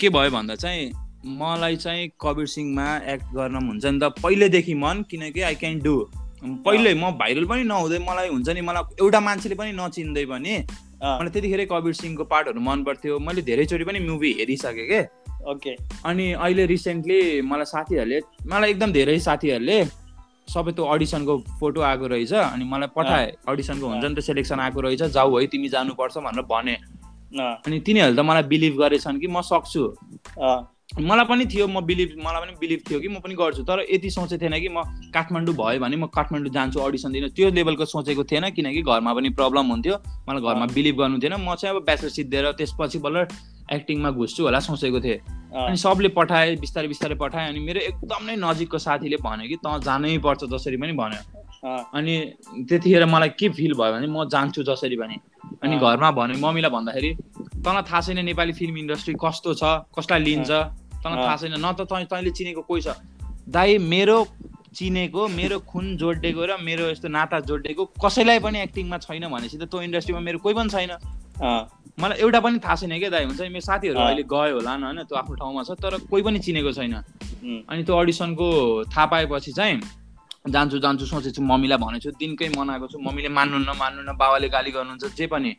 के भयो भन्दा चाहिँ मलाई चाहिँ कबिर सिंहमा एक्ट गर्न हुन्छ नि त पहिल्यैदेखि मन किनकि आई क्यान डु पहिल्यै म भाइरल पनि नहुँदै मलाई हुन्छ नि मलाई एउटा मान्छेले पनि नचिन्दै पनि मलाई त्यतिखेरै कबिर सिंहको पार्टहरू मन पर्थ्यो मैले धेरैचोटि पनि मुभी हेरिसकेँ के। ओके अनि अहिले रिसेन्टली मलाई साथीहरूले मलाई एकदम धेरै साथीहरूले सबै त्यो अडिसनको फोटो आएको रहेछ अनि मलाई पठाए। अडिसनको हुन्छ नि त सेलेक्सन आएको रहेछ। जाऊ है तिमी जानुपर्छ भनेर भने। अनि तिनीहरूले त मलाई बिलिभ गरेछन् कि म सक्छु। मलाई पनि थियो म बिलिभ मलाई पनि बिलिभ थियो कि म पनि गर्छु। तर यति सोचेको थिएन कि म काठमाडौँ भयो भने म काठमाडौँ जान्छु अडिसन दिन। त्यो लेभलको सोचेको थिएन किनकि घरमा पनि प्रब्लम हुन्थ्यो। मलाई घरमा बिलिभ गर्नु थिएन। म चाहिँ अब ब्याचलर सिद्धिएर त्यसपछि बल्ल एक्टिङमा घुस्छु होला सोचेको थिएँ। अनि सबले पठाए बिस्तारै बिस्तारै पठाएँ। अनि मेरो एकदम नै नजिकको साथीले भन्यो कि त जानै पर्छ जसरी पनि भन्यो। अनि त्यतिखेर मलाई के फिल भयो भने म जान्छु जसरी पनि अनि घरमा भन्यो मम्मीलाई भन्दाखेरि तँलाई थाहा छैन नेपाली फिल्म इन्डस्ट्री कस्तो छ कसलाई लिन्छ तँलाई थाहा छैन न त तैँले चिनेको कोही छ। दाइ मेरो चिनेको मेरो खुन जोडिएको र मेरो यस्तो नाता जोडिएको कसैलाई पनि एक्टिङमा छैन भनेपछि त त्यो इन्डस्ट्रीमा मेरो कोही पनि छैन। मलाई एउटा पनि थाहा छैन क्या दाइ हुन्छ मेरो साथीहरू अहिले गयो होला होइन त्यो आफ्नो ठाउँमा छ तर कोही पनि चिनेको छैन। अनि त्यो अडिसनको थाहा पाएपछि चाहिँ जान्छु जान्छु सोचेको छु मम्मीलाई भनेको छु दिनकै मनाएको छु। मम्मीले मान्नु न मान्नु न बाबाले गाली गर्नुहुन्छ जे पनि।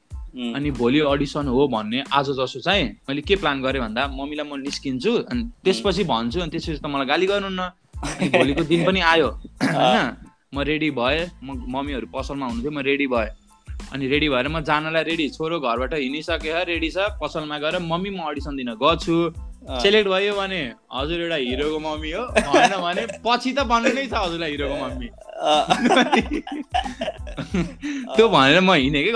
अनि भोलि अडिसन हो भन्ने आज जसो चाहिँ मैले के प्लान गरेँ भन्दा मम्मीलाई म निस्किन्छु अनि त्यसपछि भन्छु अनि त्यसपछि त मलाई गाली गर्नु न। भोलिको दिन पनि आयो। होइन? म रेडी भएँ म मम्मीहरू पसलमा हुनुहुन्थ्यो म रेडी भएँ। अनि रेडी भएर म जानलाई रेडी छोरो घरबाट हिँडिसक्यो रेडी छ पसलमा गएर मम्मी म अडिसन दिन गछु सेलेक्ट भयो भने हजुर एउटा हिरोको मम्मी हो भएन भने पछि त बन्नु नै छ हजुरलाई हिरोको मम्मी। त्यो भनेर म हिँडेकै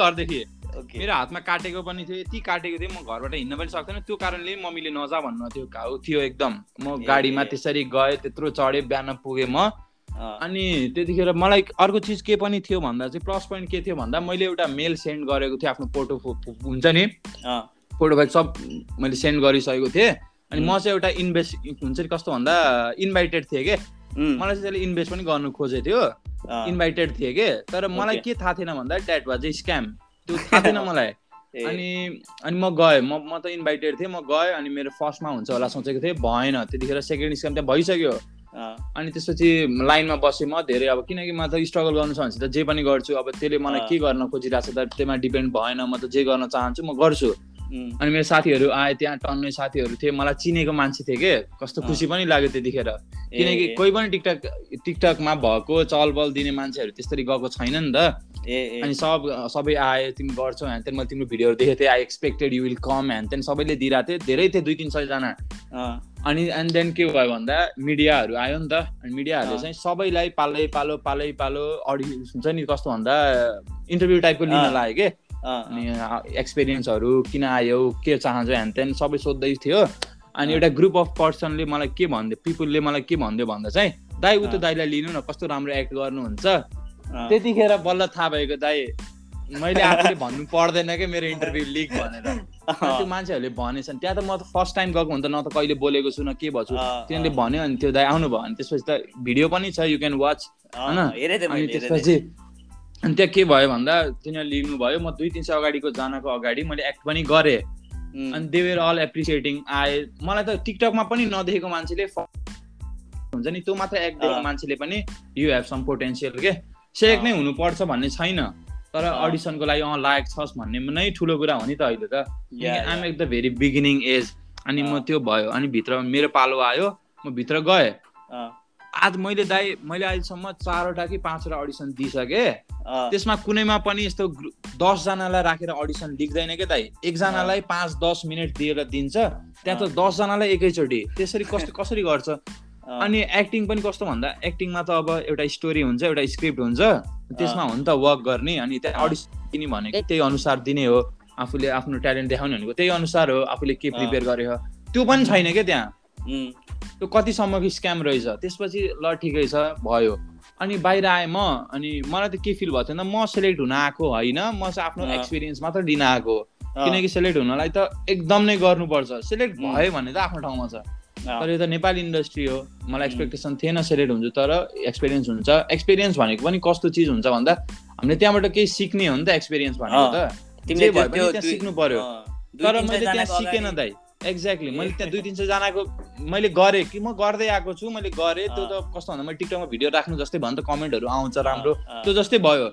गर्दै मेरो हातमा काटेको पनि थियो यति काटेको थियो म घरबाट हिँड्न पनि सक्थेन त्यो कारणले मम्मीले नजा भन्नु थियो घाउ थियो एकदम। म गाडीमा त्यसरी गएँ त्यत्रो चढेँ बिहान पुगेँ म। अनि त्यतिखेर मलाई अर्को चिज के पनि थियो भन्दा चाहिँ प्लस पोइन्ट के थियो भन्दा मैले एउटा मेल सेन्ड गरेको थिएँ आफ्नो फोटो हुन्छ नि? फोटो सब मैले सेन्ड गरिसकेको थिएँ। अनि म चाहिँ एउटा इन्भेस्ट हुन्छ नि कस्तो भन्दा इन्भाइटेड थिएँ कि? मलाई चाहिँ त्यसले इन्भेस्ट पनि गर्नु खोजेको थियो। इन्भाइटेड थिएँ कि? तर मलाई के थाहा थिएन भन्दा द्याट वाज ए स्क्याम। त्यो थाहा थिएन मलाई। अनि अनि म गएँ। म म त इन्भाइटेड थिएँ। म गएँ अनि मेरो फर्स्टमा हुन्छ होला सोचेको थिएँ भएन। त्यतिखेर सेकेन्ड स्क्याम त्यहाँ भइसक्यो। अनि त्यसपछि लाइनमा बसेँ म धेरै। अब किनकि म त स्ट्रगल गर्नु छ भने त जे पनि गर्छु। अब त्यसले मलाई के गर्न खोजिरहेको छ त त्यसमा डिपेन्ड भएन। म त जे गर्न चाहन्छु म गर्छु। अनि मेरो साथीहरू आए त्यहाँ टन्ने साथीहरू थिए। मलाई चिनेको मान्छे थिए के? कस्तो खुसी पनि लाग्यो त्यतिखेर। किनकि कोही पनि टिकटक टिकटकमा भएको चलबल दिने मान्छेहरू त्यसरी गएको छैन नि त। अनि सब सबै आयो तिमी गर्छौ ह्यान त्यहाँ मैले तिम्रो भिडियोहरू देखेको थिएँ I expected you will come ह्यान त्यहाँ सबैले दिइरहेको थिएँ धेरै थिएँ दुई तिन सयजना। अनि एन्ड देन के भयो भन्दा मिडियाहरू आयो नि त। अनि मिडियाहरूले चाहिँ सबैलाई पालै पालो पालै पालो अडि हुन्छ नि कस्तो भन्दा इन्टरभ्यू टाइपको लिन लाग्यो कि? अनि एक्सपिरियन्सहरू किन आयो के चाहन्छ ह्यान त्यहाँ सबै सोध्दै थियो। अनि एउटा ग्रुप अफ पर्सनले मलाई के भन्दै पिपुलले मलाई के भन्यो भन्दा चाहिँ दाई ऊ त दाईलाई लिनु न कस्तो राम्रो एक्ट गर्नुहुन्छ। त्यतिखेर बल्ल थाहा भएको दाई मैले आफूले भन्नु पर्दैन कि मेरो इन्टरभ्यू लिक भनेर। त्यो मान्छेहरूले भनेछन् त्यहाँ त म त फर्स्ट टाइम गएको हुन्छ न त कहिले बोलेको छु न के भन्छु तिनीहरूले भन्यो अनि त्यो दाई आउनु भयो भने त्यसपछि त भिडियो पनि छ यु क्यान वाच होइन? अनि त्यसपछि अनि त्यहाँ के भयो भन्दा तिनीहरूले लिनुभयो म दुई तिन सय अगाडिको जानको अगाडि मैले एक्ट पनि गरेँ। अनि देवेर अल एप्रिसिएटिङ आए। मलाई त टिकटकमा पनि नदेखेको मान्छेले हुन्छ नि त्यो मात्र एक्ट दिएको मान्छेले पनि यु हेभ सम पोटेन्सियल के? सेक नै हुनुपर्छ भन्ने छैन। तर अडिसनको लागि अँ लायक छस् भन्ने नै ठुलो कुरा हो नि त अहिले त। I'm at the very beginning as अनि म त्यो भयो। अनि भित्र मेरो पालो आयो म भित्र गएँ। आज मैले दाइ मैले अहिलेसम्म चारवटा कि पाँचवटा अडिसन दिइसकेँ। त्यसमा कुनैमा पनि यस्तो दसजनालाई राखेर अडिसन लिख्दैन क्या दाइ? एकजनालाई पाँच दस मिनट दिएर दिन्छ। त्यहाँ त दसजनालाई एकैचोटि। त्यसरी कस्तो कसरी गर्छ? अनि एक्टिङ पनि कस्तो भन्दा एक्टिङमा त अब एउटा स्टोरी हुन्छ एउटा स्क्रिप्ट हुन्छ त्यसमा हो नि त वर्क गर्ने अनि त्यहाँ अडिसन दिने भनेको त्यही अनुसार दिने हो आफूले आफ्नो ट्यालेन्ट देखाउने भनेको त्यही अनुसार हो आफूले के प्रिपेयर गरे हो। त्यो पनि छैन क्या त्यहाँ। त्यो कतिसम्मको स्क्याम रहेछ। त्यसपछि ल ठिकै छ भयो। अनि बाहिर आएँ म अनि मलाई त के फिल भएको थिएन म सेलेक्ट हुन आएको होइन म चाहिँ आफ्नो एक्सपिरियन्स मात्र दिन आएको किनकि सेलेक्ट हुनलाई त एकदम नै गर्नुपर्छ। सेलेक्ट भयो भने त आफ्नो ठाउँमा छ। तर यो त नेपाली इन्डस्ट्री हो। मलाई एक्सपेक्टेसन थिएन सेलेक्ट हुन्छ तर एक्सपिरियन्स हुन्छ। एक्सपिरियन्स भनेको पनि कस्तो चिज हुन्छ भन्दा हामीले त्यहाँबाट केही सिक्ने हो नि त एक्सपिरियन्स भनेको त। त्यहाँ सिक्नु पर्यो। तर मैले त्यहाँ सिकेन दाइ। एक्ज्याक्टली मैले त्यहाँ दुई तिन सयजनाको मैले गरेँ कि म गर्दै आएको छु मैले गरेँ। त्यो त कस्तो भन्दा मैले टिकटकमा भिडियो राख्नु जस्तै भयो नि त कमेन्टहरू आउँछ राम्रो। त्यो जस्तै भयो।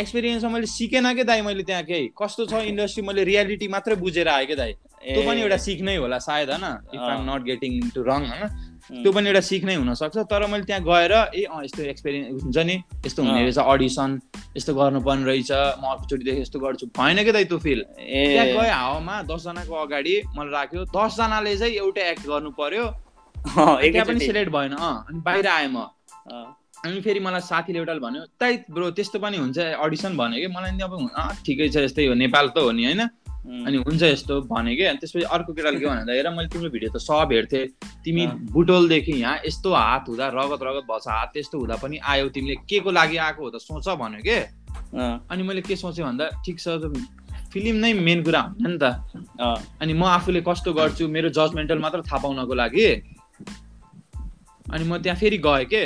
एक्सपिरियन्समा मैले सिकेन क्या दाइ मैले त्यहाँ केही? कस्तो छ इन्डस्ट्री? मैले रियालिटी मात्रै बुझेर आएँ क्या दाइ? त्यो पनि एउटा सिक्नै होला सायद होइन? If I'm not getting to wrong होइन? त्यो पनि एउटा सिक्नै हुनसक्छ। तर मैले त्यहाँ गएर ए अँ यस्तो एक्सपिरियन्स हुन्छ नि यस्तो हुने रहेछ अडिसन यस्तो गर्नुपर्ने रहेछ म अर्कोचोटिदेखि यस्तो गर्छु। भएन क्या दाइ त्यो फिल त्यहाँ गएँ हावामा दसजनाको अगाडि मलाई राख्यो। दसजनाले चाहिँ एउटै एक्ट गर्नु पर्यो त्यहाँ पनि सिलेक्ट भएन अँ अनि बाहिर आएँ म। अनि फेरि मलाई साथीले एउटा भन्यो ताइ ब्रो त्यस्तो पनि हुन्छ अडिसन भन्यो कि? मलाई अब ठिकै छ यस्तै हो नेपाल त हो नि होइन? अनि हुन्छ यस्तो भने कि? अनि त्यसपछि अर्को केटाले के भन्दा हेर मैले तिम्रो भिडियो त सब हेर्थेँ। तिमी बुटोलदेखि यहाँ यस्तो हात हुँदा रगत रगत भएछ हात त्यस्तो हुँदा पनि आयो। तिमीले के को लागि आएको हो त सोच भन्यो कि? अनि मैले के सोचेँ भन्दा ठिक छ फिल्म नै मेन कुरा हुन्छ नि त। अनि म आफूले कस्तो गर्छु मेरो जजमेन्टल मात्र थाहा पाउनको लागि। अनि म त्यहाँ फेरि गएँ के?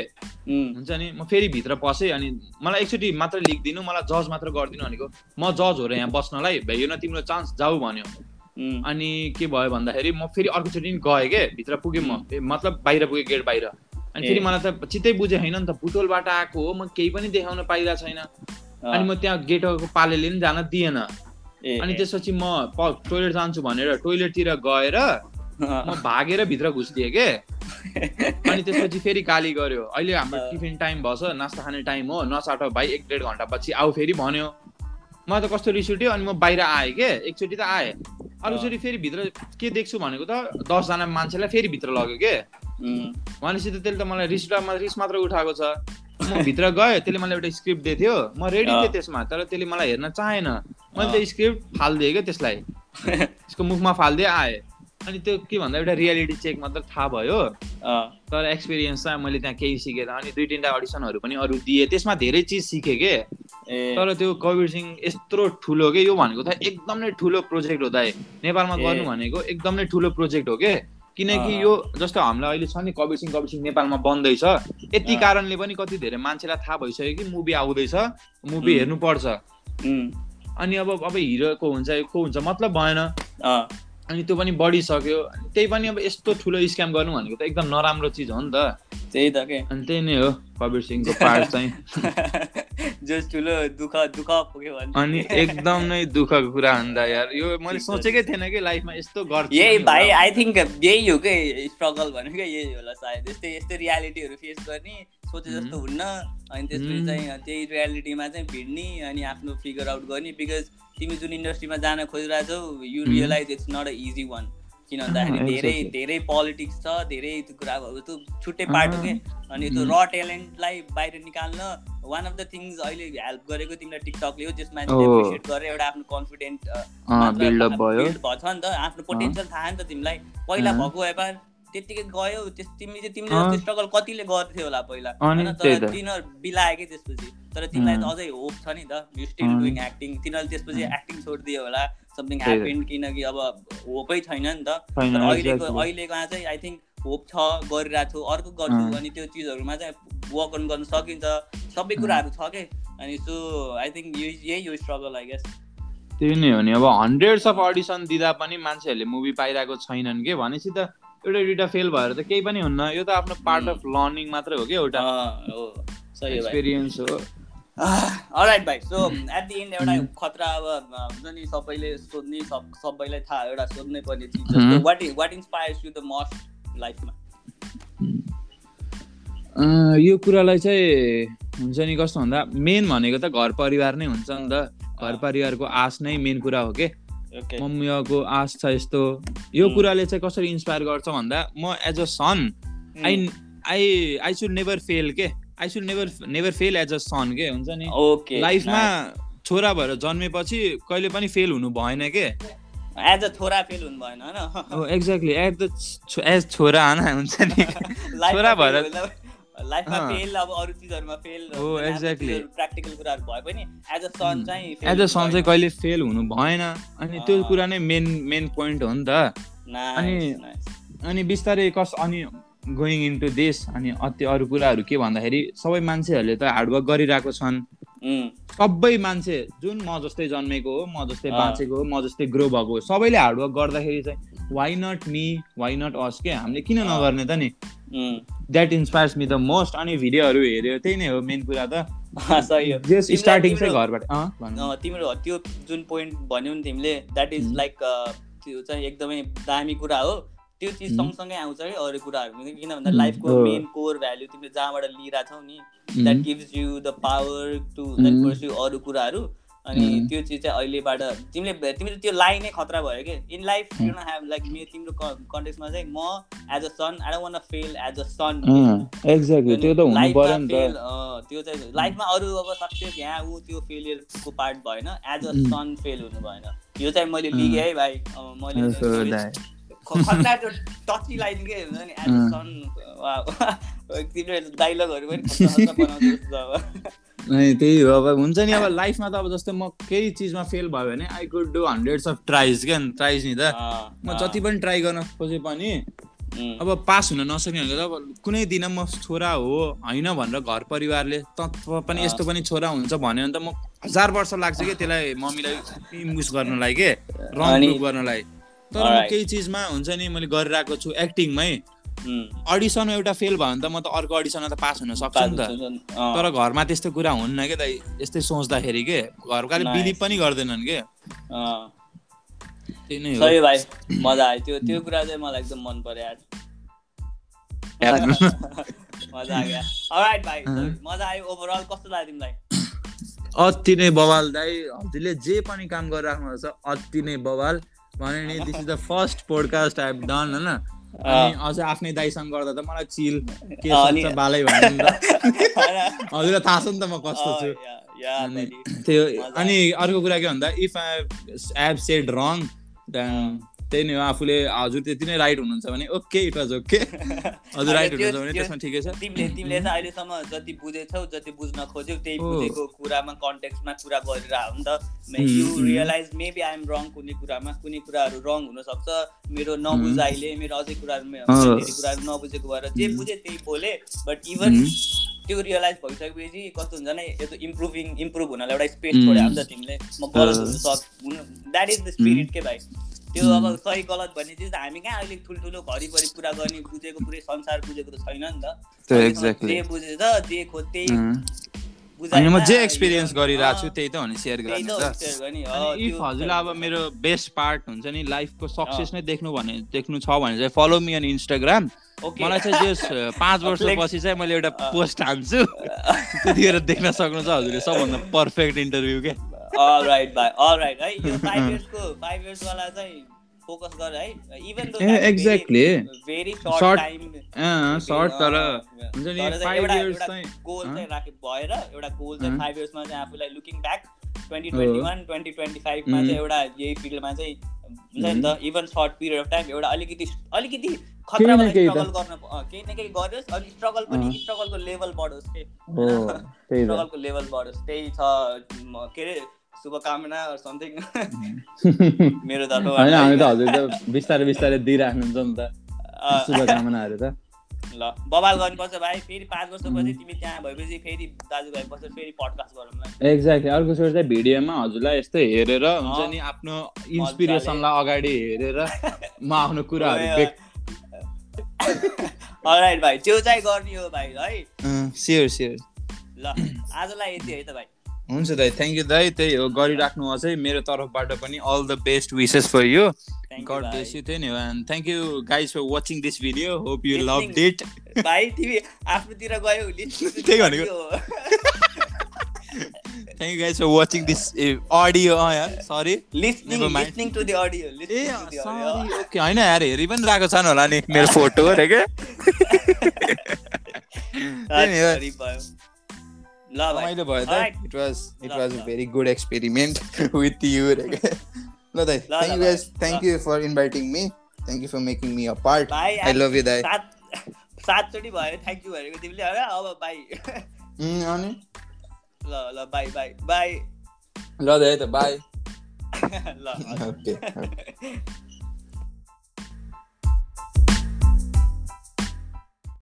हुन्छ नि? म फेरि भित्र पसेँ अनि मलाई एकचोटि मात्र लेखिदिनु मलाई जज मात्र गरिदिनु भनेको म जज हो र यहाँ बस्नलाई भ्याइयो न तिम्रो चान्स जाऊ भन्यो। अनि के भयो भन्दाखेरि म फेरि अर्कोचोटि गएँ के? भित्र पुगेँ म। मतलब बाहिर पुगेँ गेट बाहिर। अनि फेरि मलाई त चित्तै बुझेँ होइन नि त बुटोलबाट आएको हो म केही पनि देखाउन पाइरहेको छैन। अनि म त्यहाँ गेटको पालेले पनि जान दिएन। अनि त्यसपछि म टोइलेट जान्छु भनेर टोइलेटतिर गएर म भागेर भित्र घुसिदिएँ के? अनि त्यसपछि फेरि गाली गर्यो अहिले हाम्रो टिफिन टाइम भएछ नास्ता खाने टाइम हो नसाट भाइ एक डेढ घन्टा पछि आऊ फेरि भन्यो। म त कस्तो रिस उठ्यो अनि म बाहिर आएँ के? एकचोटि त आएँ। अर्कोचोटि फेरि भित्र के देख्छु भनेको त दसजना मान्छेलाई फेरि भित्र लग्यो के? भनेपछि त त्यसले त मलाई रिस रिस मात्र उठाएको छ। म भित्र गएँ त्यसले मलाई एउटा स्क्रिप्ट दिएको थियो म रेडी थिएँ त्यसमा तर त्यसले मलाई हेर्न चाहेन। मैले त्यो स्क्रिप्ट फालिदिएँ क्या त्यसलाई? त्यसको मुखमा फालिदिएँ आएँ। अनि त्यो के भन्दा एउटा रियालिटी चेक मात्र थाहा भयो। तर एक्सपिरियन्स चाहिँ मैले त्यहाँ केही सिकेर अनि दुई तिनवटा अडिसनहरू पनि अरू दिएँ। त्यसमा धेरै चिज सिकेँ के? तर त्यो कबिर सिंह यत्रो ठुलो के? यो भनेको त एकदम नै ठुलो प्रोजेक्ट हो त नेपालमा गर्नु भनेको एकदम नै ठुलो प्रोजेक्ट हो के? किनकि यो जस्तो हामीलाई अहिले छ नि कबिर सिंह कबिर सिंह नेपालमा बन्दैछ। यति कारणले पनि कति धेरै मान्छेलाई थाहा भइसक्यो कि मुभी आउँदैछ मुभी हेर्नुपर्छ। अनि अब अब हिरोको हुन्छ को हुन्छ मतलब भएन। अनि त्यो पनि बढिसक्यो। त्यही पनि अब यस्तो ठुलो स्क्याम गर्नु भनेको त एकदम नराम्रो चिज हो नि त। त्यही त के? अनि त्यही नै हो कबिर सिंहको पार्ट चाहिँ। जस ठुलो दुःख दुःख पुग्यो भने। अनि एकदम नै दुःखको कुरा त यार। यो मैले सोचेकै थिएन कि लाइफमा यस्तो गर्छ यही भाइ आई थिङ्क यही हो कि? स्ट्रगल भनेको यही होला सायद। यस्तै यस्तै रियालिटीहरू फेस गर्ने सोचे जस्तो हुन्न। अनि त्यसपछि चाहिँ त्यही रियालिटीमा चाहिँ भिड्ने अनि आफ्नो फिगर आउट गर्ने बिकज तिमी जुन इन्डस्ट्रीमा जान खोजिरहेछौ you realise it's not a easy one किन भन्दाखेरि धेरै धेरै पोलिटिक्स छ धेरै त्यो कुराहरू त्यो छुट्टै पार्ट हो कि? अनि त्यो र ट्यालेन्टलाई बाहिर निकाल्न वान अफ द थिङ्स अहिले हेल्प गरेको तिमीलाई टिकटकले हो त्यसमा एप्रिसिएट गरेर एउटा आफ्नो कन्फिडेन्ट बिल्ड भएको छ नि त आफ्नो पोटेन्सियल थाहा नि त तिमीलाई। पहिला भएको व्यापार त्यतिकै गयो त्यस तिमी चाहिँ तिमीले जस्तो स्ट्रगल कतिले गर्थ्यो होला पहिला? होइन तर तिनीहरू बिलायो कि त्यसपछि? तर तिमीलाई त अझै होप छ नि त। यु स्टिल डुइङ एक्टिङ तिनीहरूले त्यसपछि एक्टिङ छोडिदियो होला। समथिङ ह्याप्पेन किनकि अब होपै छैन नि त। तर अहिलेको अहिलेकोमा चाहिँ आई थिङ्क होप छ गरिरहेको छु अर्को गर्छु अनि त्यो चिजहरूमा चाहिँ वर्क अन गर्न सकिन्छ। सबै कुराहरू छ कि? अनि सो आई थिङ्क यही हो स्ट्रगल आई गेस त्यही नै हो नि। अब हन्ड्रेड्स अफ अडिसन दिँदा पनि मान्छेहरूले मुभी पाइरहेको छैनन् कि भनेपछि त एउटा दुइटा फेल भएर त केही पनि हुन्न। यो त आफ्नो पार्ट अफ लर्निङ मात्रै हो कि एउटा एक्सपिरियन्स हो। राइट भाइ। सो एट दि एन्ड एउटा खतरा अब हुन्छ नि सबैले सोध्ने सब सबैलाई थाहा एउटा सोध्नै पर्ने चिज what what inspires you the most लाइफमा यो कुरालाई चाहिँ हुन्छ नि कस्तो भन्दा मेन भनेको त घर परिवार नै हुन्छ नि त। घर परिवारको आश नै मेन कुरा हो कि? मम्मीको आश छ यस्तो। यो कुराले चाहिँ कसरी इन्सपायर गर्छ भन्दा म as a son I I I should never fail के? I should never never fail as a son के? हुन्छ नि? लाइफमा छोरा भएर जन्मेपछि कहिले पनि फेल हुनु भएन के? एज अ छोरा फेल हुनु भएन होइन? एक्ज्याक्टली एज द एज छोरा होइन? हुन्छ नि? छोरा भएर लाइफमा फेल अब अरू चिजहरूमा फेल हो एक्ज्याक्टली प्र्याक्टिकल कुराहरू भए पनि एज अ। सन चाहिँ एज अ सन चाहिँ कहिले फेल हुनु भएन। अनि त्यो कुरा नै मेन मेन पोइन्ट हो नि त। अनि अनि बिस्तारै कस अनि गोइङ इन्टु देश अनि अति अरू कुराहरू के भन्दाखेरि सबै मान्छेहरूले त हार्डवर्क गरिरहेको छन्। सबै मान्छे जुन म जस्तै जन्मेको हो म जस्तै बाँचेको हो म जस्तै ग्रो भएको हो सबैले हार्डवर्क गर्दाखेरि चाहिँ why not me why not us के? हामीले किन नगर्ने त नि? That inspires me the most अनि भिडियोहरू हेऱ्यो त्यही नै हो मेन कुरा त। स्टार्टिङ चाहिँ घरबाट। तिम्रो त्यो जुन पोइन्ट भन्यौ नि तिमीले द्याट इज लाइक त्यो चाहिँ एकदमै दामी कुरा हो। त्यो चिज सँगसँगै आउँछ है अरू कुराहरू किन भन्दा लाइफको मेन कोर भ्याल्यु तिमीले जहाँबाट लिइरहेछौ नि that gives you the power to pursue अरू कुराहरू। अनि त्यो चिज चाहिँ अहिलेबाट तिमीले तिमीले त्यो लाइनै खतरा भयो कि in life you have like may तिम्रो कन्टेक्समा चाहिँ म as a son I don't want fail as a son exactly त्यो त हुनु पर्यो नि त। त्यो चाहिँ लाइफमा अरू अब सक्सेस यहाँ ऊ त्यो फेलियरको पार्ट भएन एज अ सन फेल हुनु भएन। यो चाहिँ मैले लिएँ है भाइ। मैले खतरा त्यो टची लाइन के हुन्छ नि सन तिम्रो डाइलगहरू पनि बनाउँछ त्यही हो अब हुन्छ नि अब लाइफमा त अब जस्तै म केही चिजमा फेल भयो भने I could do hundreds of tries क्या ट्राइज नि त। म जति पनि ट्राई गर्न खोजे पनि अब पास हुन नसक्ने भनेको त अब कुनै दिन म छोरा हो होइन भनेर घर परिवारले त पनि यस्तो पनि छोरा हुन्छ भन्यो भने त म हजार वर्ष लाग्छ कि त्यसलाई मम्मीलाई इम्युस गर्नलाई के रङ गर्नलाई। तर केही चिजमा हुन्छ नि मैले गरिरहेको छु एक्टिङमै अडिसन एउटा फेल भयो भने त म त अर्को अडिसनमा त पास हुन सक्छु नि त। तर घरमा त्यस्तो कुरा हुन्न क्या त यस्तै सोच्दाखेरि के घरकाले बिलिभ पनि गर्दैनन् के। त्यही नै हो। भाइ मजा आयो। त्यो त्यो कुरा चाहिँ मलाई एकदम मन पर्यो मजा आयो। भाइ मजा आयो ओभरअल कस्तो लाग्यो तिमीलाई? अति नै बवाल दाई हजुरले जे पनि काम गरिराख्नु छ अति नै बवाल। भने नि this is the first podcast I have done होइन अनि अझ आफ्नै दाइसँग गर्दा त मलाई चिल के सोच्छ बालै भन्नु हजुरलाई थाहा छ नि त म कस्तो छु। त्यो अनि अर्को कुरा के भन्दा if I have said wrong त्यही नै हो आफूले हजुर त्यति नै राइट हुनुहुन्छ भने ओके इट वाज ओके। हजुर राइट हुनुहुन्छ भने त्यसमा ठिकै छ। तिमीले तिमीले चाहिँ अहिलेसम्म जति बुझेछौ जति बुझ्न खोज्यौ त्यही बुझेको कुरामा कन्टेक्समा कुरा गरिरह हो नि त। You realise maybe I'm wrong कुनै कुरामा कुनै कुराहरू रङ हुनसक्छ। मेरो नबुझाइले मेरो अझै कुराहरू कुराहरू नबुझेको भएर जे बुझेँ त्यही बोले। बट इभन त्यो रियलाइज भइसकेपछि कस्तो हुन्छ भने यस्तो इम्प्रुभिङ इम्प्रुभ हुनलाई एउटा स्पेस छोड्यो हुन्छ तिमीले। म गलत हुनु सक् द्याट इज द स्पिरिट के भाइ? त्यो अब सही गलत भन्ने चिज हामी कहाँ अहिले ठुल्ठुलो घरिभरि कुरा गर्ने बुझेको पुरै संसार बुझेको त छैन नि त। जे बुझेछ जे खोज त्यही अनि म जे एक्सपिरियन्स गरिरहेको छु त्यही त हो नि सेयर गर्ने इफ हजुरलाई अब मेरो बेस्ट पार्ट हुन्छ नि लाइफको सक्सेस नै देख्नु भने देख्नु छ भने चाहिँ फलो मी अन इन्स्टाग्राम मलाई चाहिँ जे पाँच वर्षपछि चाहिँ मैले एउटा पोस्ट हान्छु। त्यतिखेर देख्न सक्नु छ हजुरले सबभन्दा पर्फेक्ट इन्टरभ्यू राइट भाइ राइट है? यो फाइभ इयर्सको फाइभ इयर्सवाला चाहिँ फोकस गर है? Even though exactly very short time short तर हुन्छ नि 5 इयर्स चाहिँ गोल चाहिँ राखे भएर एउटा गोल चाहिँ 5 इयर्समा चाहिँ आफूलाई लुकिङ ब्याक 2021 2025 मा चाहिँ एउटा यही फिल्डमा चाहिँ हुन्छ नि त even short period of time एउटा अलिकति अलिकति खतरामा स्ट्रगल गर्न केही न केही गरोस् अनि स्ट्रगल पनि स्ट्रगलको लेभल बढोस् के? स्ट्रगलको लेभल बढोस् त्यही छ के अरे शुभकामना समथिङ मेरो तर्फबाट होइन हामी त हजुर त बिस्तारै बिस्तारै दिइराख्नुहुन्छ नि त। शुभकामनाहरू त। ल बबाल गर्नुपर्छ भाइ फेरि पाँच वर्षपछि तिमी त्यहाँ भएपछि फेरि दाजुभाइ बसेर फेरि पडकास्ट गरौँ एक्ज्याक्टली अर्को सोच चाहिँ भिडियोमा हजुरलाई यस्तै हेरेर हुन्छ नि आफ्नो इन्सपिरेसनलाई अगाडि हेरेर म आफ्नो कुराहरू राइट भाइ त्यो चाहिँ गर्ने हो भाइ है। स्योर स्योर ल आजलाई यति है त भाइ। हुन्छ दाइ थ्याङ्क यू दाइ त्यही हो गरिराख्नु अझै मेरो तर्फबाट पनि all the best wishes for you God bless you त्यही नि हो and thank you guys for watching this video hope you love it भाइ तिमी आफ्नोतिर गयो त्यही भनेको। Thank you guys for watching this audio अँ यार sorry listening to the audio A okay होइन यार हेरि पनि रहेको छन् होला नि मेरो फोटो अरे के? रमाइलो भयो त it was it was a very good experiment with you रे ल दाइ thank you guys thank you for inviting me thank you for making me a part I love you दाइ सातचोटि भयो थ्याङ्क यू भनेको तिमीले होइन अब बाई अनि ल ल बाई बाई बाई ल दाइ त बाई ल ओके